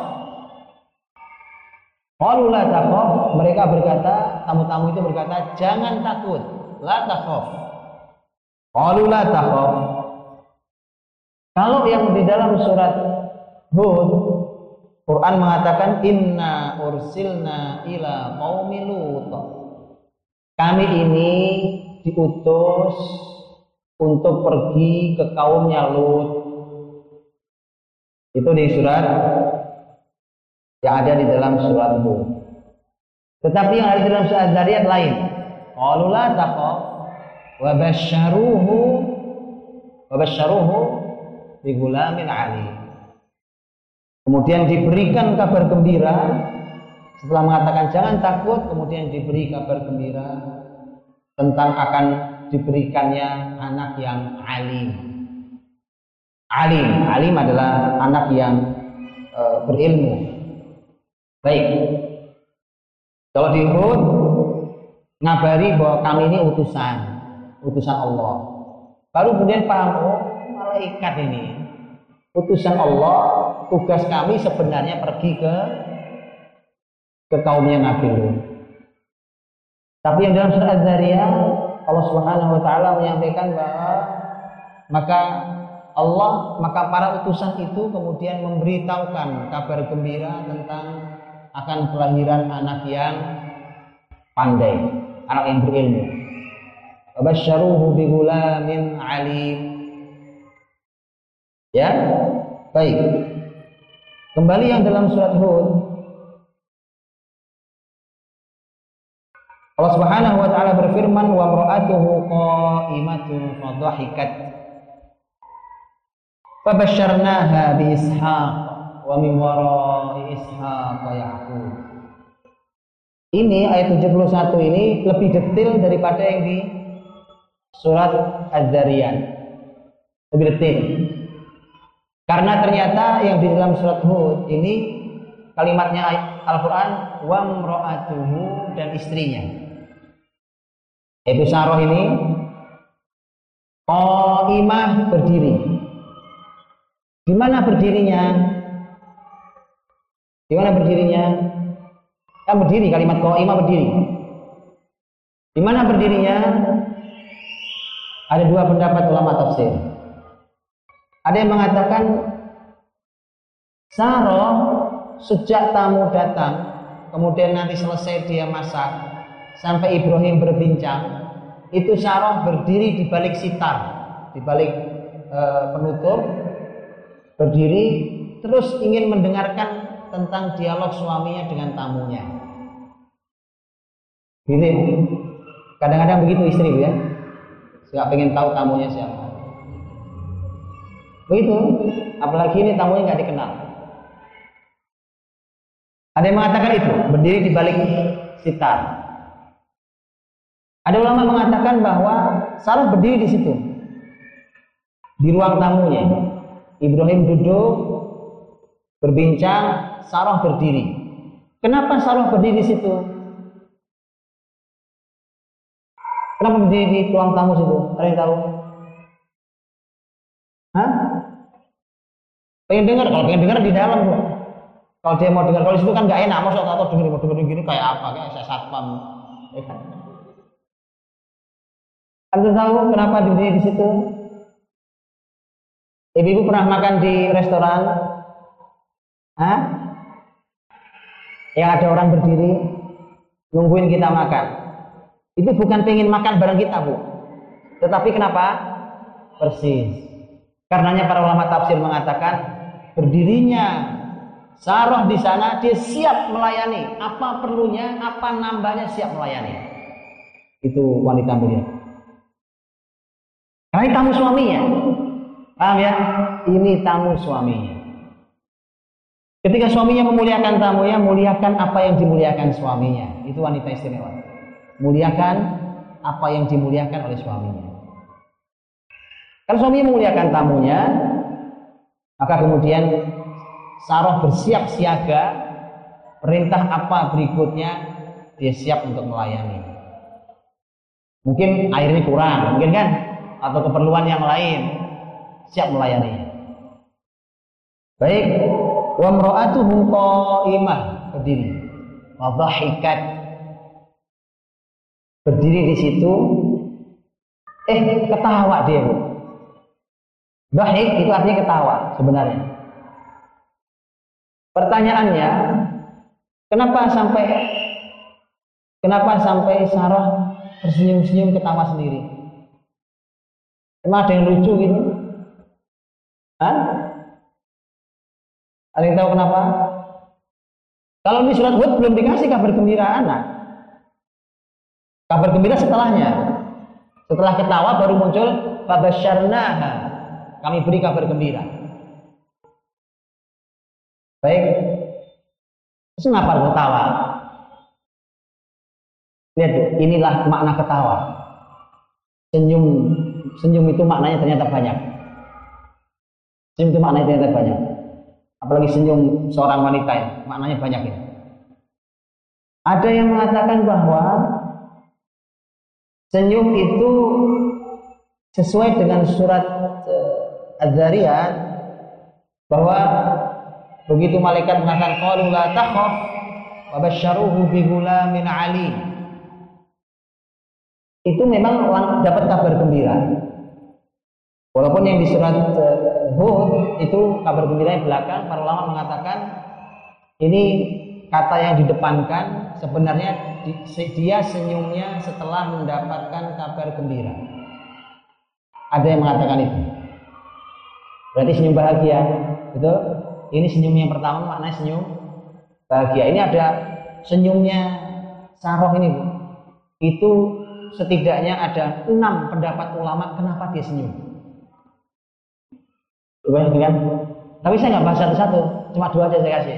Qalu la takhaf. Mereka berkata, tamu-tamu itu berkata, jangan takut. La takhaf. Qalu la takhaf. Kalau yang di dalam surat Hud Quran mengatakan inna ursilna ila qaumi. Kami ini diutus untuk pergi ke kaumnya Lut. Itu di surat yang ada di dalam surat Hud. Tetapi yang ada di dalam surat Zariyat lain. Qalu la taqaf wa basyaruhu wa basyaruhu bi gulamin alim. Kemudian diberikan kabar gembira setelah mengatakan jangan takut, kemudian diberi kabar gembira tentang akan diberikannya anak yang alim. Alim, alim adalah anak yang e, berilmu. Baik. Kalau di Hud ngabari bahwa kami ini utusan, utusan Allah. Baru kemudian paham, oh malaikat ini. Utusan Allah, tugas kami sebenarnya pergi ke ke kaumnya Nabi Lut. Tapi yang dalam surat Az-Zariyah Allah Subhanahu wa taala menyampaikan bahwa maka Allah maka para utusan itu kemudian memberitahukan kabar gembira tentang akan kelahiran anak yang pandai, anak yang berilmu. Wabasyaruhu bigulamin alim. Ya, baik. Kembali yang dalam surat Hud, Allah Subhanahu wa taala berfirman wa mar'atuhu qa'imatun fadhahikat. Fabasyarnaha bi ishaq wa min wara'i ishaq yaqub. Ini ayat 71 ini lebih detail daripada yang di surat Az-Zariyat. Lebih detail karena ternyata yang di dalam surat Hud ini kalimatnya Al-Quran wa dan istrinya yaitu Saroh ini Qaimah berdiri. Di mana berdirinya? Di mana berdirinya? Kan berdiri kalimat Qaimah berdiri. Di mana berdirinya? Ada dua pendapat ulama tafsir. Ada yang mengatakan Saroh sejak tamu datang, kemudian nanti selesai dia masak, sampai Ibrahim berbincang, itu Sarah berdiri di balik sitar, di balik e, penutup, berdiri terus ingin mendengarkan tentang dialog suaminya dengan tamunya. Gitu. Kadang-kadang begitu istri ya. Nggak pengen tahu tamunya siapa. Begitu. Apalagi ini tamunya nggak dikenal. Ada yang mengatakan itu, berdiri di balik sitar. Ada ulama mengatakan bahwa Sarah berdiri di situ. Di ruang tamunya. Ibrahim duduk berbincang, Sarah berdiri. Kenapa Sarah berdiri di situ? Kenapa berdiri di ruang tamu situ? Ada yang tahu? Hah? Pengen dengar, kalau pengen dengar di dalam kok. Kalau dia mau dengar, kalau di situ kan nggak enak, masuk atau dengar, mau dengar gini kayak apa? Kayak saya satpam. Ya kan? Anda tahu kenapa berdiri di situ? Ibu-ibu pernah makan di restoran? Hah? Yang ada orang berdiri nungguin kita makan. Itu bukan pengen makan bareng kita, Bu. Tetapi kenapa? Persis. Karenanya para ulama tafsir mengatakan berdirinya Saroh di sana dia siap melayani apa perlunya, apa nambahnya siap melayani. Itu wanita mulia. Karena ini tamu suaminya. Paham ya? Ini tamu suaminya. Ketika suaminya memuliakan tamunya, muliakan apa yang dimuliakan suaminya. Itu wanita istimewa. Muliakan apa yang dimuliakan oleh suaminya. Kalau suaminya memuliakan tamunya, maka kemudian Saroh bersiap siaga, perintah apa berikutnya, dia siap untuk melayani. Mungkin airnya kurang, mungkin kan? atau keperluan yang lain siap melayani. Baik, wa mra'atuhu qa'imah berdiri. Wa dhahikat berdiri di situ eh ketawa dia. Dhahik itu artinya ketawa sebenarnya. Pertanyaannya, kenapa sampai kenapa sampai Sarah tersenyum-senyum ketawa sendiri? Emang ada yang lucu gitu? Hah? Ada yang tahu kenapa? Kalau di surat Hud belum dikasih kabar gembira anak. Kabar gembira setelahnya. Setelah ketawa baru muncul fabasyarnaha. Kami beri kabar gembira. Baik. Terus kenapa ketawa? Lihat inilah makna ketawa. Senyum senyum itu maknanya ternyata banyak. Senyum itu maknanya ternyata banyak. Apalagi senyum seorang wanita ya, maknanya banyak ya. Ada yang mengatakan bahwa senyum itu sesuai dengan surat uh, Az-Zariyat bahwa begitu malaikat mengatakan qalu la takhaf wa basyaruhu bi ali itu memang dapat kabar gembira walaupun yang di surat uh, Hud itu kabar gembira yang belakang para ulama mengatakan ini kata yang didepankan sebenarnya dia senyumnya setelah mendapatkan kabar gembira. Ada yang mengatakan itu. Berarti senyum bahagia, betul? Ini senyum yang pertama maknanya senyum bahagia. Ini ada senyumnya Saroh ini, Bu. Itu setidaknya ada enam pendapat ulama kenapa dia senyum. Kan? Tapi saya nggak bahas satu-satu, cuma dua aja saya kasih.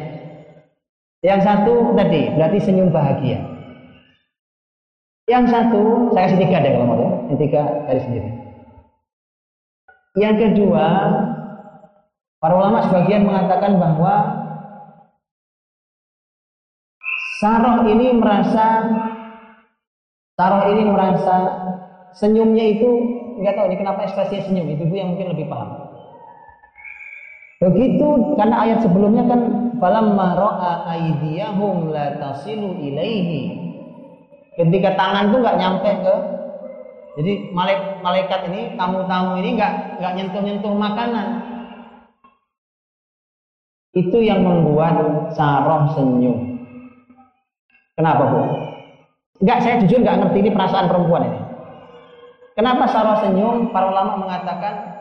Yang satu tadi berarti senyum bahagia. Yang satu saya kasih tiga deh kalau mau ya. Yang tiga dari sendiri. Yang kedua, para ulama sebagian mengatakan bahwa Saroh ini merasa Saroh ini merasa senyumnya itu nggak tahu ini kenapa ekspresinya senyum. Itu yang mungkin lebih paham. Begitu karena ayat sebelumnya kan falamma ra'a aydiyahum la tasilu ilaihi. Ketika tangan tuh nggak nyampe ke jadi malaikat ini tamu-tamu ini nggak nggak nyentuh-nyentuh makanan. Itu yang membuat Saroh senyum. Kenapa bu? Enggak, saya jujur nggak ngerti ini perasaan perempuan ini. Kenapa Saroh senyum? Para ulama mengatakan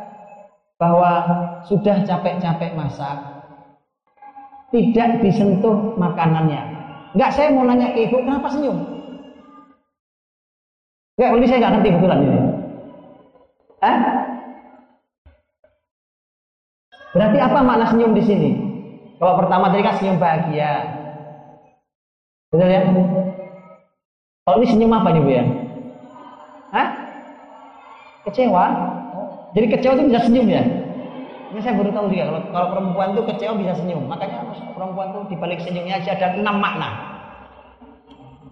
bahwa sudah capek-capek masak, tidak disentuh makanannya. Enggak, saya mau nanya ke ibu, kenapa senyum? Enggak, ini saya nggak ngerti betulan ini. Hah? Berarti apa makna senyum di sini? Kalau pertama tadi kan senyum bahagia. Betul ya? Kalau ini senyum apa nih Bu ya? Hah? Kecewa? Jadi kecewa itu bisa senyum ya? Ini saya baru tahu juga kalau, kalau perempuan itu kecewa bisa senyum. Makanya perempuan itu dibalik senyumnya aja ada enam makna.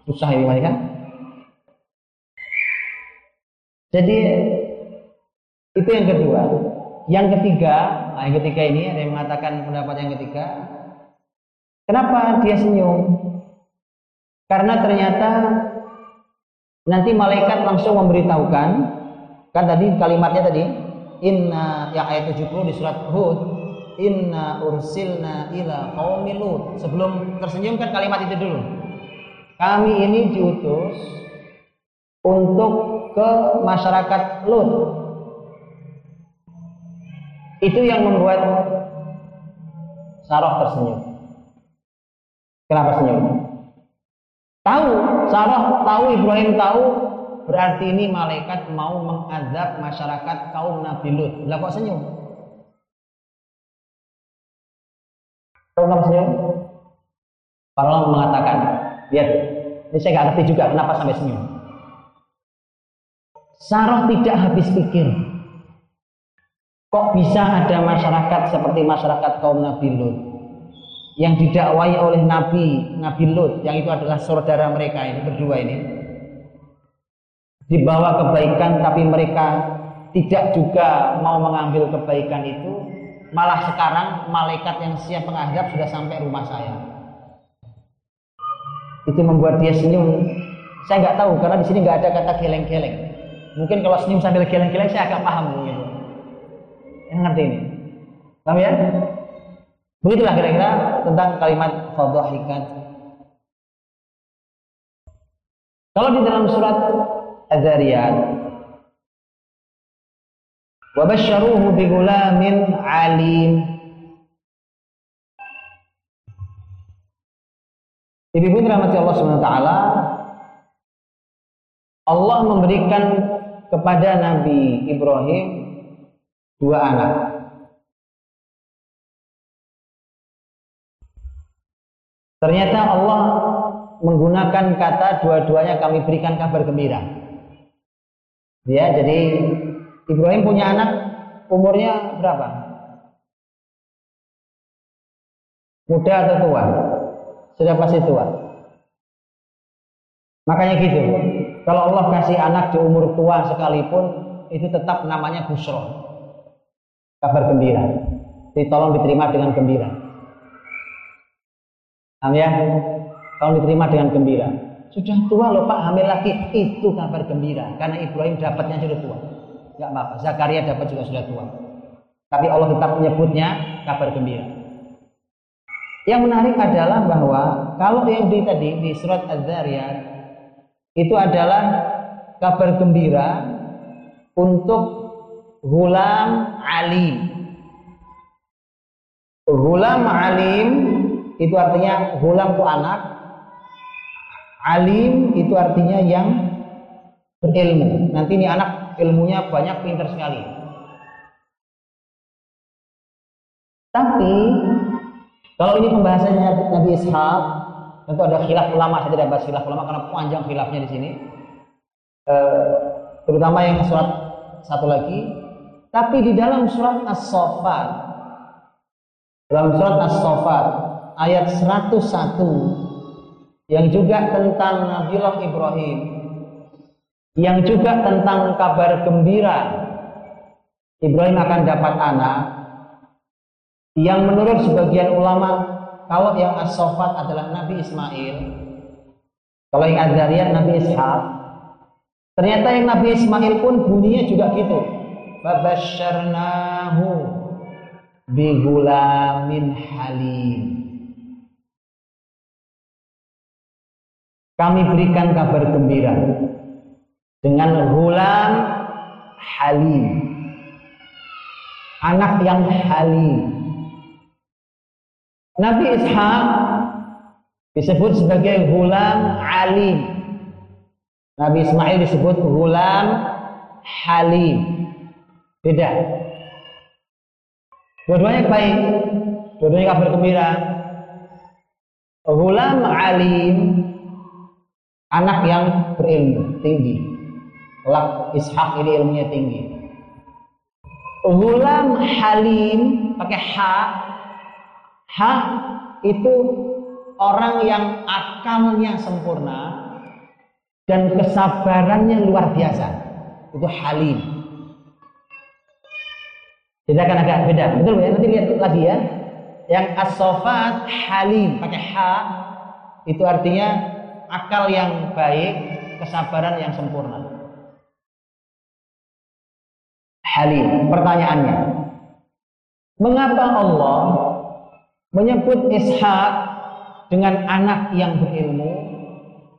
Susah ini kan? Jadi itu yang kedua. Yang ketiga, nah yang ketiga ini ada yang mengatakan pendapat yang ketiga. Kenapa dia senyum? Karena ternyata nanti malaikat langsung memberitahukan kan tadi kalimatnya tadi inna yang ayat 70 di surat Hud inna ursilna ila qaumi lut sebelum tersenyum kan kalimat itu dulu kami ini diutus untuk ke masyarakat Lut itu yang membuat Sarah tersenyum kenapa senyum tahu Sarah tahu Ibrahim tahu Berarti ini malaikat mau mengazab masyarakat kaum Nabi Lut. Lah kok senyum? Tahu nggak senyum? Para ulama mengatakan, lihat, ini saya nggak ngerti juga kenapa sampai senyum. Sarah tidak habis pikir. Kok bisa ada masyarakat seperti masyarakat kaum Nabi Lut? Yang didakwai oleh Nabi Nabi Lut yang itu adalah saudara mereka ini berdua ini. Dibawa kebaikan tapi mereka tidak juga mau mengambil kebaikan itu. Malah sekarang malaikat yang siap menghadap sudah sampai rumah saya. Itu membuat dia senyum. Saya nggak tahu karena di sini nggak ada kata geleng-geleng. Mungkin kalau senyum sambil geleng-geleng saya agak paham mungkin yang ngerti ini paham ya begitulah kira-kira tentang kalimat fadhahikat kalau di dalam surat Az-Zariyat. Wa basyaruhu bi gulamin alim. Ibu-ibu rahmati Allah Subhanahu wa taala Allah memberikan kepada Nabi Ibrahim dua anak. Ternyata Allah menggunakan kata dua-duanya kami berikan kabar gembira. Ya, jadi Ibrahim punya anak umurnya berapa? Muda atau tua? Sudah pasti tua. Makanya gitu. Kalau Allah kasih anak di umur tua sekalipun itu tetap namanya busro. Kabar gembira. Jadi tolong diterima dengan gembira. Amin ya? Tolong diterima dengan gembira. Sudah tua loh Pak hamil lagi itu kabar gembira karena Ibrahim dapatnya sudah tua. Enggak apa-apa. Zakaria dapat juga sudah tua. Tapi Allah tetap menyebutnya kabar gembira. Yang menarik adalah bahwa kalau yang di tadi di surat Az-Zariyat itu adalah kabar gembira untuk gulam alim. Gulam alim itu artinya gulam itu anak, alim itu artinya yang berilmu. Nanti ini anak ilmunya banyak, pintar sekali. Tapi kalau ini pembahasannya Nabi Ishaq, tentu ada khilaf ulama. Saya tidak bahas khilaf ulama karena panjang khilafnya di sini. E, terutama yang surat satu lagi. Tapi di dalam surat As-Saffat, dalam surat As-Saffat ayat 101 yang juga tentang Nabiullah Ibrahim, yang juga tentang kabar gembira Ibrahim akan dapat anak, yang menurut sebagian ulama kalau yang as-sofat adalah Nabi Ismail kalau yang Azariyat Nabi Ishaq ternyata yang Nabi Ismail pun bunyinya juga gitu babasyarnahu bigulamin halim kami berikan kabar gembira dengan gulam halim anak yang halim Nabi Ishaq disebut sebagai gulam alim. Nabi Ismail disebut gulam halim. Beda. Dua-duanya baik. Dua-duanya kabar gembira. Gulam alim anak yang berilmu tinggi. Lak Ishaq ini ilmunya tinggi. Gulam halim pakai ha Ha itu orang yang akalnya sempurna dan kesabarannya luar biasa. Itu halim. Tidak akan agak beda. Betul ya? Nanti lihat lagi ya. Yang as-sofat halim pakai ha itu artinya akal yang baik, kesabaran yang sempurna. Halim. Pertanyaannya, mengapa Allah menyebut Ishak dengan anak yang berilmu,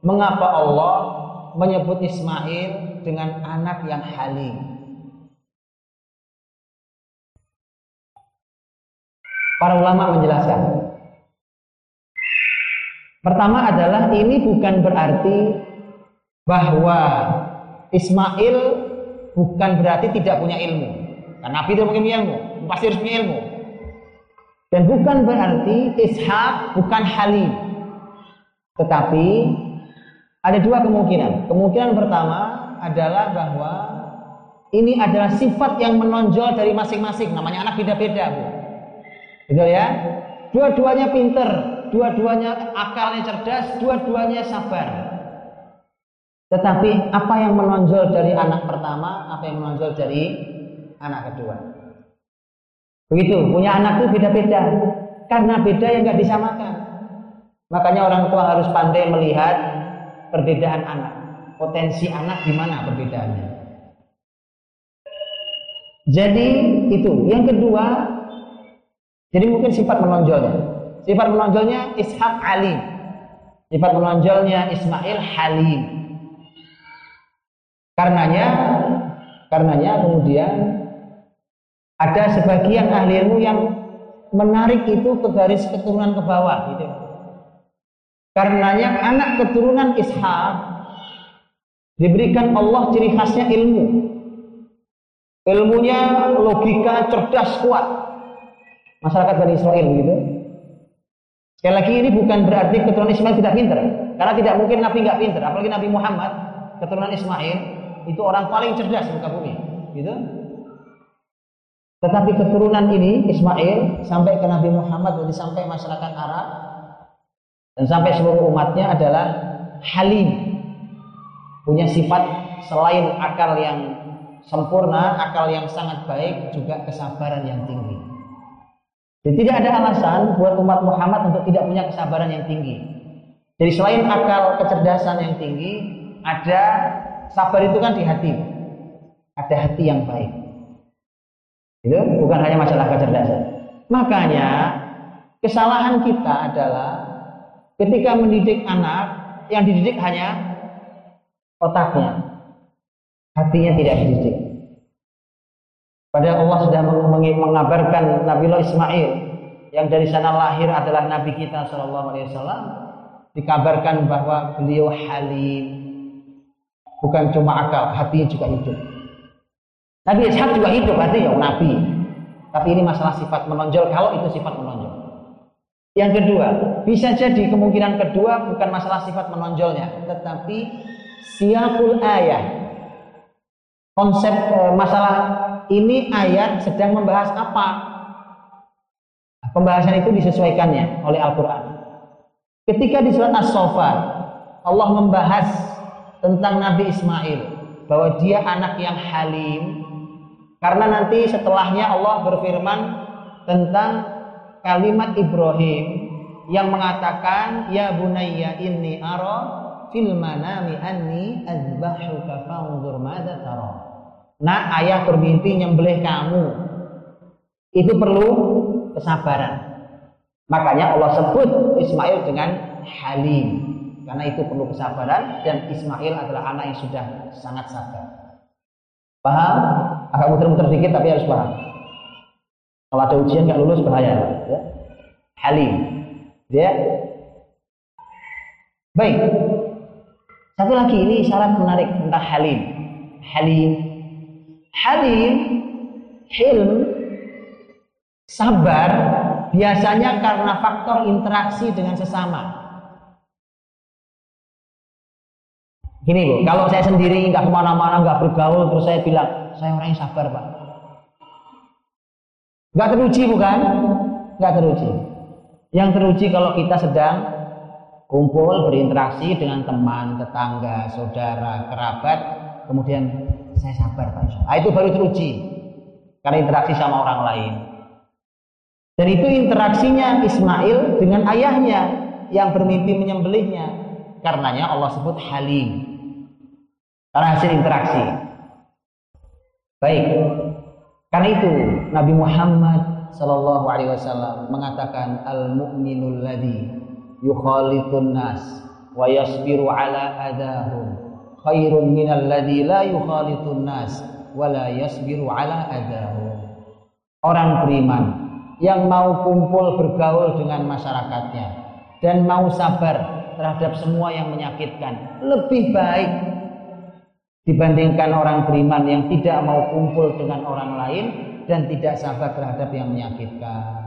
mengapa Allah menyebut Ismail dengan anak yang halim? Para ulama menjelaskan. Pertama adalah ini bukan berarti bahwa Ismail bukan berarti tidak punya ilmu. Karena Nabi itu punya ilmu, pasti harus punya ilmu. Dan bukan berarti Ishak bukan Halim. Tetapi ada dua kemungkinan. Kemungkinan pertama adalah bahwa ini adalah sifat yang menonjol dari masing-masing. Namanya anak beda-beda, Bu. Betul ya? Dua-duanya pinter, dua-duanya akalnya cerdas, dua-duanya sabar. Tetapi apa yang menonjol dari anak pertama, apa yang menonjol dari anak kedua? Begitu, punya anak itu beda-beda. Karena beda yang nggak disamakan. Makanya orang tua harus pandai melihat perbedaan anak. Potensi anak gimana perbedaannya. Jadi itu. Yang kedua, jadi mungkin sifat menonjolnya. Sifat menonjolnya Ishak Ali. Sifat menonjolnya Ismail Halim. Karenanya, karenanya kemudian ada sebagian ahli ilmu yang menarik itu ke garis keturunan ke bawah gitu. Karenanya anak keturunan Ishak diberikan Allah ciri khasnya ilmu. Ilmunya logika cerdas kuat. Masyarakat Bani Israel gitu. Sekali lagi ini bukan berarti keturunan Ismail tidak pintar. Karena tidak mungkin Nabi nggak pintar. Apalagi Nabi Muhammad, keturunan Ismail, itu orang paling cerdas di muka bumi. Gitu. Tetapi keturunan ini Ismail sampai ke Nabi Muhammad dan sampai masyarakat Arab dan sampai seluruh umatnya adalah halim. punya sifat selain akal yang sempurna, akal yang sangat baik, juga kesabaran yang tinggi. Jadi tidak ada alasan buat umat Muhammad untuk tidak punya kesabaran yang tinggi. Jadi selain akal kecerdasan yang tinggi, ada sabar itu kan di hati. Ada hati yang baik. Itu bukan hanya masalah kecerdasan. Makanya kesalahan kita adalah ketika mendidik anak yang dididik hanya otaknya, hatinya tidak dididik. Padahal Allah sudah mengabarkan Nabi Allah Ismail yang dari sana lahir adalah Nabi kita Shallallahu Alaihi Wasallam dikabarkan bahwa beliau halim. Bukan cuma akal hatinya juga hidup. Nabi Ishak juga hidup artinya Nabi. Tapi ini masalah sifat menonjol. Kalau itu sifat menonjol. Yang kedua bisa jadi kemungkinan kedua bukan masalah sifat menonjolnya tetapi siapul ayat konsep e, masalah ini ayat sedang membahas apa? Pembahasan itu disesuaikannya oleh Al-Quran. Ketika di surat As-Sofa, Allah membahas tentang Nabi Ismail, bahwa dia anak yang halim, karena nanti setelahnya Allah berfirman tentang kalimat Ibrahim yang mengatakan, Ya bunayya inni ara fil manami anni azbahuka fanzur madza tara. Nah, ayah bermimpi nyembelih kamu. Itu perlu kesabaran. Makanya Allah sebut Ismail dengan Halim. Karena itu perlu kesabaran dan Ismail adalah anak yang sudah sangat sabar. Paham? Agak muter-muter dikit tapi harus paham. Kalau ada ujian nggak lulus bahaya. Ya. Halim. Ya. Baik. Satu lagi ini syarat menarik tentang Halim. Halim Halim, hilm, sabar biasanya karena faktor interaksi dengan sesama. Gini bu, kalau saya sendiri nggak ke mana-mana, nggak bergaul, terus saya bilang, saya orang yang sabar pak. Nggak teruji bukan? Nggak teruji. Yang teruji kalau kita sedang kumpul berinteraksi dengan teman, tetangga, saudara, kerabat, kemudian saya sabar Pak Insya nah, itu baru teruji. Karena interaksi sama orang lain. Dan itu interaksinya Ismail dengan ayahnya yang bermimpi menyembelihnya. Karenanya Allah sebut halim. Karena hasil interaksi. Baik. Karena itu Nabi Muhammad Sallallahu Alaihi Wasallam mengatakan al mu'minul ladhi yukhalitun nas wa yasbiru ala adahum khairun minal ladzi la yukhalitun nas wa la yasbiru ala. Orang beriman yang mau kumpul bergaul dengan masyarakatnya dan mau sabar terhadap semua yang menyakitkan lebih baik dibandingkan orang beriman yang tidak mau kumpul dengan orang lain dan tidak sabar terhadap yang menyakitkan.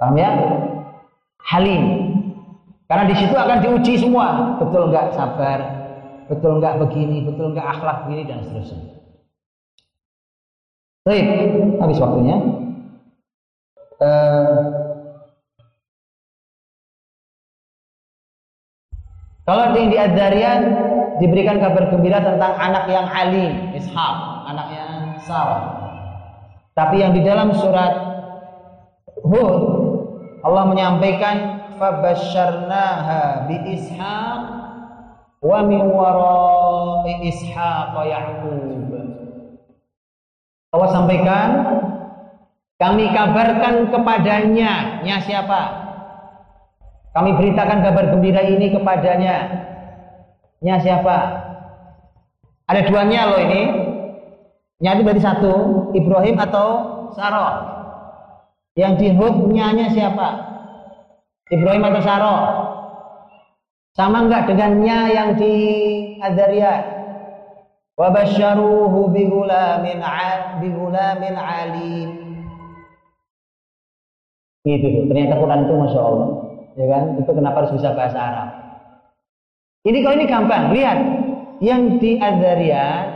Paham ya? Halim karena di situ akan diuji semua, betul nggak sabar, betul nggak begini, betul nggak akhlak begini dan seterusnya. Baik, habis waktunya. Uh, kalau di, di Adzarian diberikan kabar gembira tentang anak yang alim, Ishak, anaknya Sarah. Tapi yang di dalam surat Hud Allah menyampaikan fabasyarnaha bi ishaq wa min wara'i ishaq yaqub Allah sampaikan kami kabarkan kepadanya. Nya siapa? Kami beritakan kabar gembira ini kepadanya. Nya siapa? Ada duanya loh ini. Nya itu berarti satu Ibrahim atau Sarah. Yang di Hud nya siapa Ibrahim atau Saro? Sama enggak dengannya yang di Adzariyat? Wa basyaruhu bi gulamin bi gulamin alim. Tuh. Ternyata Quran itu masya Allah, ya kan? Itu kenapa harus bisa bahasa Arab? Ini kalau ini gampang, lihat yang di Adzariyat,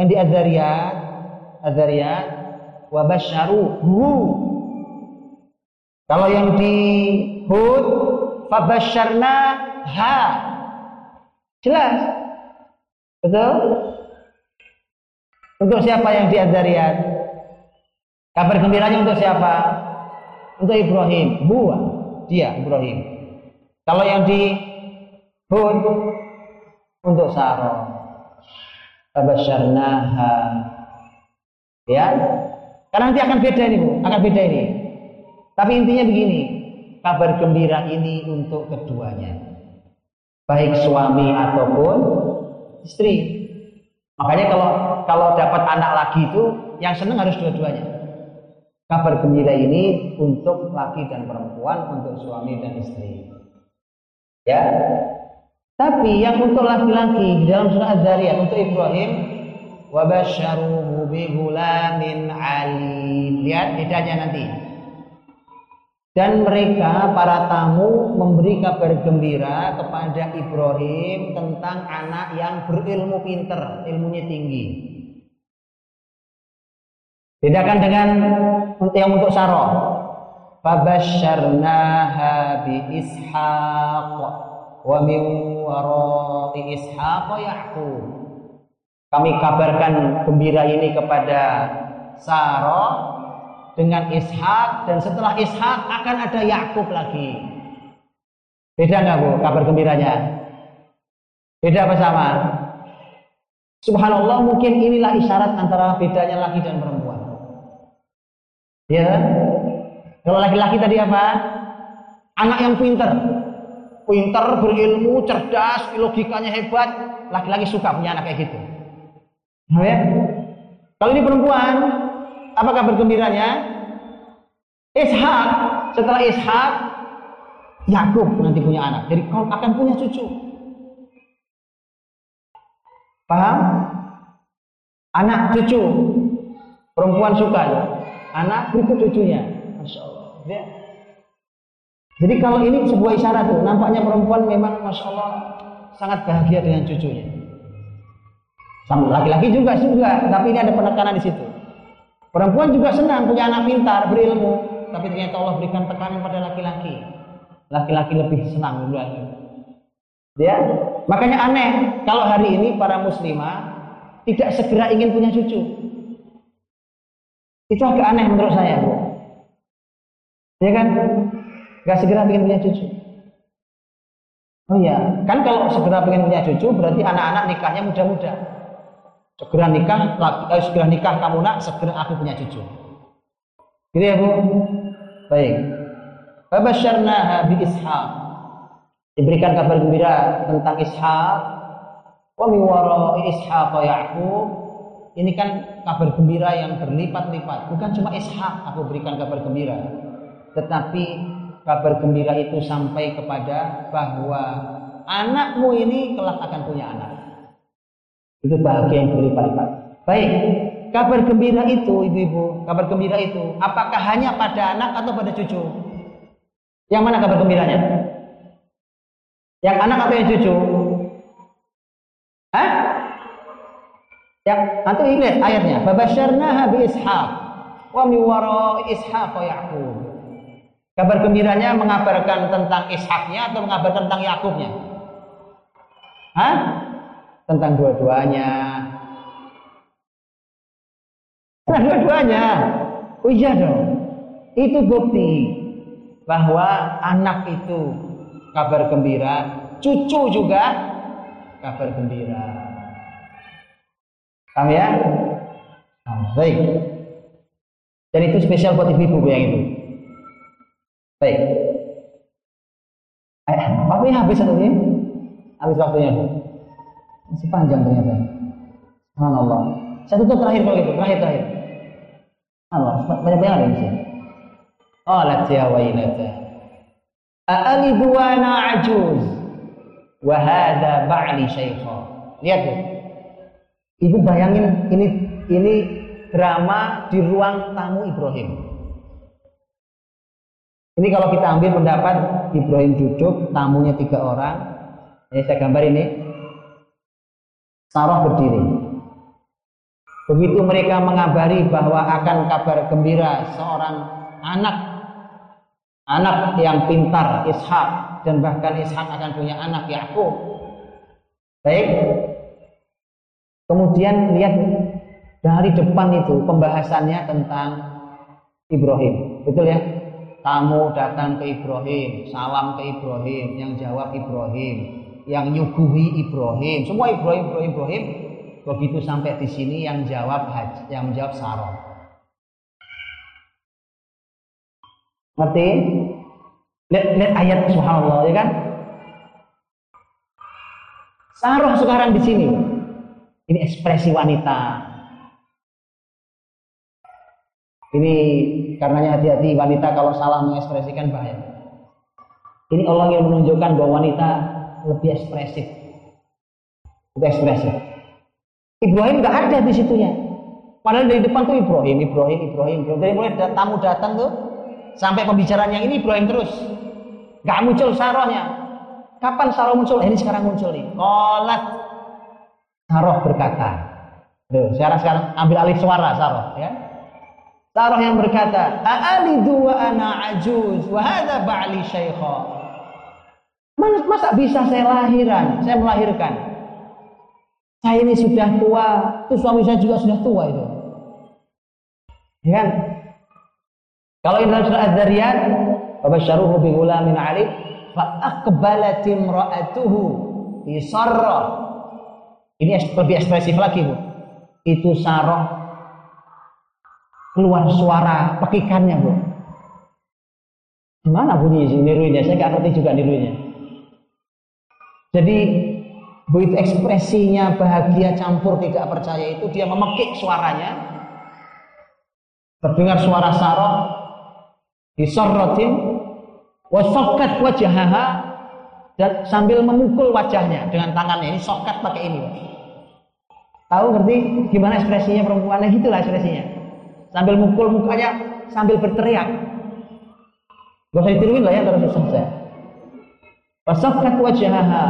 yang di Adzariyat, Adzariyat, wa basyaruhu. Kalau yang di Hud fabasyarna ha Jelas. Betul? Untuk siapa yang di Adzariyat? Kabar gembiranya untuk siapa? Untuk Ibrahim. Buah. Dia Ibrahim. Kalau yang di Hud untuk Sarah. Tabasyarnaha. Ya. Karena nanti akan beda ini, Bu. Akan beda ini. Tapi intinya begini, kabar gembira ini untuk keduanya. Baik suami ataupun istri. Makanya kalau kalau dapat anak lagi itu yang senang harus dua-duanya. Kabar gembira ini untuk laki dan perempuan, untuk suami dan istri. Ya. Tapi yang untuk laki-laki dalam surah Az-Zariyat untuk Ibrahim wa basyaruhu bi ghulamin alim. Lihat bedanya nanti. Dan mereka para tamu memberi kabar gembira kepada Ibrahim tentang anak yang berilmu pinter, ilmunya tinggi. Bedakan dengan yang untuk Sarah. Fabasyarnaha bi Ishaq wa min wara'i Ishaq Yaqub. Kami kabarkan gembira ini kepada Sarah dengan Ishak dan setelah Ishak akan ada Yakub lagi. Beda nggak bu kabar gembiranya? Beda apa sama? Subhanallah mungkin inilah isyarat antara bedanya laki dan perempuan. Ya, kalau laki-laki tadi apa? Anak yang pinter, pinter, berilmu, cerdas, logikanya hebat. Laki-laki suka punya anak kayak gitu. Ya? Kalau ini perempuan, apa kabar gembiranya? Ishak, setelah Ishak, Yakub nanti punya anak. Jadi kau akan punya cucu. Paham? Anak cucu. Perempuan suka. Anak berikut cucunya. Masya Allah. Ya. Jadi kalau ini sebuah isyarat tuh, nampaknya perempuan memang Masya Allah sangat bahagia dengan cucunya. Sama laki-laki juga juga, tapi ini ada penekanan di situ. Perempuan juga senang punya anak pintar, berilmu, tapi ternyata Allah berikan tekanan pada laki-laki. Laki-laki lebih senang dulu Ya, makanya aneh kalau hari ini para muslimah tidak segera ingin punya cucu. Itu agak aneh menurut saya. Ya kan? Gak segera ingin punya cucu. Oh iya, kan kalau segera ingin punya cucu berarti anak-anak nikahnya muda-muda. Segera nikah, eh, segera nikah kamu nak, segera aku punya cucu. Gitu ya Bu? Baik. Fabasyarnaha bi Ishaq. Diberikan kabar gembira tentang Ishaq. Wa min wara'i Ishaq. Ini kan kabar gembira yang berlipat-lipat. Bukan cuma Ishaq aku berikan kabar gembira. Tetapi kabar gembira itu sampai kepada bahwa anakmu ini kelak akan punya anak. Itu bahagia yang berlipat-lipat. Baik, kabar gembira itu, ibu-ibu, kabar gembira itu, apakah hanya pada anak atau pada cucu? Yang mana kabar gembiranya? Yang anak atau yang cucu? Hah? Ya, nanti lihat ayatnya. Babasyarnaha bi Ishaq wa min wara Ishaq Yaqub. Kabar gembiranya mengabarkan tentang Ishaknya atau mengabarkan tentang Yakubnya? Hah? Tentang dua-duanya. Nah, dua-duanya. Oh iya dong. Itu bukti bahwa anak itu kabar gembira, cucu juga kabar gembira. Paham ya? Oh, baik. Dan itu spesial buat ibu-ibu yang itu. Baik. Eh, waktunya habis atau ini? Habis waktunya, Bu. Masih panjang ternyata. Subhanallah. Saya tutup terakhir kalau gitu, terakhir terakhir. Allah, banyak banyak ada di sini. Ya wailata. A'alidu wa ajuz wa hadha ba'li syaikha. Lihat tuh. Ibu bayangin ini ini drama di ruang tamu Ibrahim. Ini kalau kita ambil pendapat Ibrahim duduk, tamunya tiga orang. Ini saya gambar ini. Sarah berdiri. Begitu mereka mengabari bahwa akan kabar gembira seorang anak anak yang pintar Ishak dan bahkan Ishak akan punya anak Yakub. Baik. Kemudian lihat dari depan itu pembahasannya tentang Ibrahim. Betul ya? Kamu datang ke Ibrahim, salam ke Ibrahim, yang jawab Ibrahim, yang nyuguhi Ibrahim, semua Ibrahim, Ibrahim, Ibrahim. Begitu sampai di sini yang jawab haji, yang menjawab Sarah. Ngerti? Lihat, lihat ayat subhanallah ya kan? Sarah sekarang di sini. Ini ekspresi wanita. Ini karenanya hati-hati wanita kalau salah mengekspresikan bahaya. Ini Allah yang menunjukkan bahwa wanita lebih ekspresif. Lebih ekspresif. Ibrahim nggak ada di situnya. Padahal dari depan tuh Ibrahim, Ibrahim, Ibrahim, Ibrahim. Dari mulai tamu datang tuh sampai pembicaraan yang ini Ibrahim terus. Gak muncul sarohnya. Kapan saroh muncul? Eh, ini sekarang muncul nih. Kolat. Saroh berkata. Tuh, sekarang sekarang ambil alih suara saroh, ya. Saroh yang berkata, "A'alidu wa ana ajuz wa hadha ba'li syaikha." Masa bisa saya lahiran, saya melahirkan? Saya ini sudah tua, itu suami saya juga sudah tua itu. Ya kan? Kalau ini dalam surah Az-Zariyat, "Wabasyaruhu bi ghulamin 'alim fa aqbalat imra'atuhu fi sarra." Ini lebih ekspresif lagi, Bu. Itu Sarah keluar suara pekikannya, Bu. Gimana bunyi nirunya? Saya nggak ngerti juga nirunya. Jadi begitu ekspresinya bahagia campur tidak percaya itu dia memekik suaranya. Terdengar suara Sarah. Disorrotin wasokat wajahaha dan sambil memukul wajahnya dengan tangannya. Ini sokat pakai ini. Tahu ngerti gimana ekspresinya perempuannya gitulah ekspresinya. Sambil mukul mukanya sambil berteriak. Gak usah ditiruin lah ya terus saya wasokat wajahaha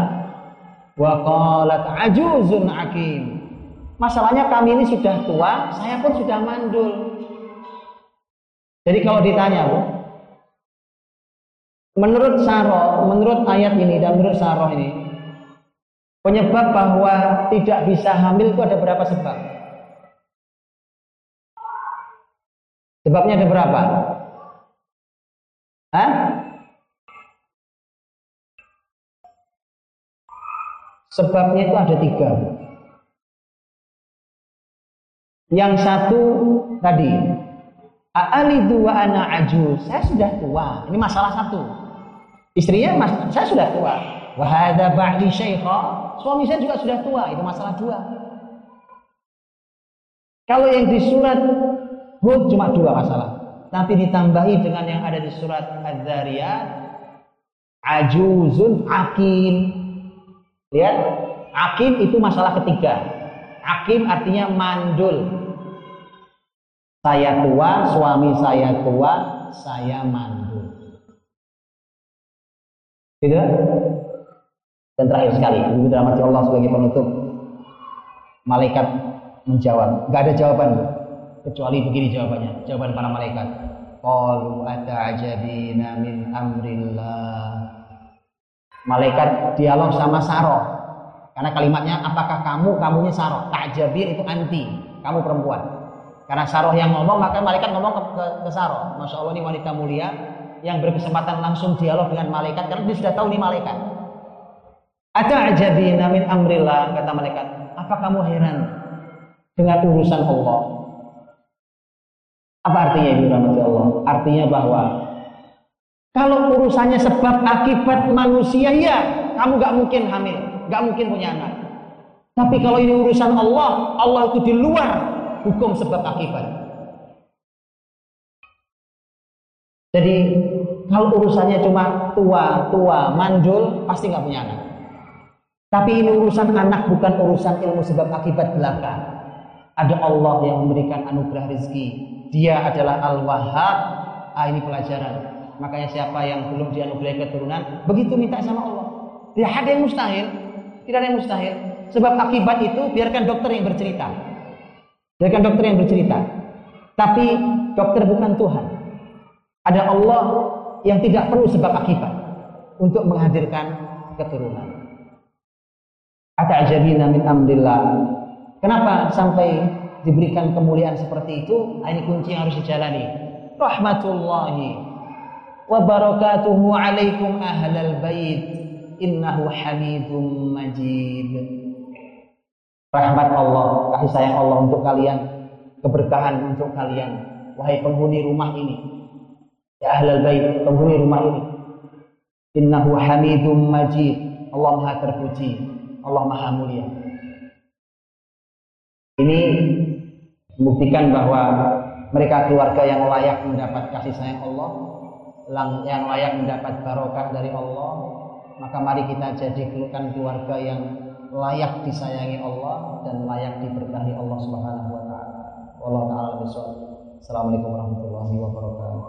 wa qalat ajuzun akim masalahnya kami ini sudah tua saya pun sudah mandul jadi kalau ditanya bu Menurut Saroh, menurut ayat ini dan menurut Saroh ini, penyebab bahwa tidak bisa hamil itu ada berapa sebab? Sebabnya ada berapa? Hah? Sebabnya itu ada tiga. Yang satu tadi, A'alidu wa ana ajuz. Saya sudah tua. Ini masalah satu. Istrinya, mas, saya sudah tua. Wahada ba'di syaikha. Suami saya juga sudah tua. Itu masalah dua. Kalau yang di surat Hud cuma dua masalah. Tapi ditambahi dengan yang ada di surat Az-Zariyat. Ajuzun akim. Lihat. Akim itu masalah ketiga. Akim artinya mandul. Saya tua, suami saya tua, saya mandul. Tidak? Dan terakhir sekali, ibu dirahmati Allah sebagai penutup, malaikat menjawab. Gak ada jawaban, kecuali begini jawabannya. Jawaban para malaikat. Qalu ata'jabina min amrillah. Malaikat dialog sama Saroh. Karena kalimatnya apakah kamu, kamunya Saroh. Ta'jabin itu anti, kamu perempuan. Karena Saroh yang ngomong, maka malaikat ngomong ke, ke, ke Saroh. Masya Allah ini wanita mulia yang berkesempatan langsung dialog dengan malaikat karena dia sudah tahu ini malaikat. Ata'jabina min amrillah kata malaikat. Apa kamu heran dengan urusan Allah? Apa artinya ibu Allah? Artinya bahwa kalau urusannya sebab akibat manusia ya kamu gak mungkin hamil, gak mungkin punya anak. Tapi kalau ini urusan Allah, Allah itu di luar hukum sebab akibat. Jadi kalau urusannya cuma tua, tua, manjul, pasti nggak punya anak. Tapi ini urusan anak bukan urusan ilmu sebab akibat belaka. Ada Allah yang memberikan anugerah rezeki. Dia adalah Al-Wahhab. Ah ini pelajaran. Makanya siapa yang belum dianugerahi keturunan, begitu minta sama Allah. Tidak ada yang mustahil. Tidak ada yang mustahil. Sebab akibat itu biarkan dokter yang bercerita. Biarkan dokter yang bercerita. Tapi dokter bukan Tuhan. Ada Allah yang tidak perlu sebab akibat untuk menghadirkan keturunan. Ata'jabina min amrillah. Kenapa sampai diberikan kemuliaan seperti itu? Nah, ini kunci yang harus dijalani. Rahmatullahi wa barakatuhu alaikum ahlal bait innahu hamidum majid. Rahmat Allah, kasih sayang Allah untuk kalian, keberkahan untuk kalian, wahai penghuni rumah ini. Ya ahlal bait, penghuni rumah ini. Innahu hamidum majid. Allah Maha terpuji, Allah Maha mulia. Ini membuktikan bahwa mereka keluarga yang layak mendapat kasih sayang Allah, yang layak mendapat barokah dari Allah, maka mari kita jadikan keluarga yang layak disayangi Allah dan layak diberkahi Allah Subhanahu wa taala. Wallahu taala Assalamualaikum warahmatullahi wabarakatuh.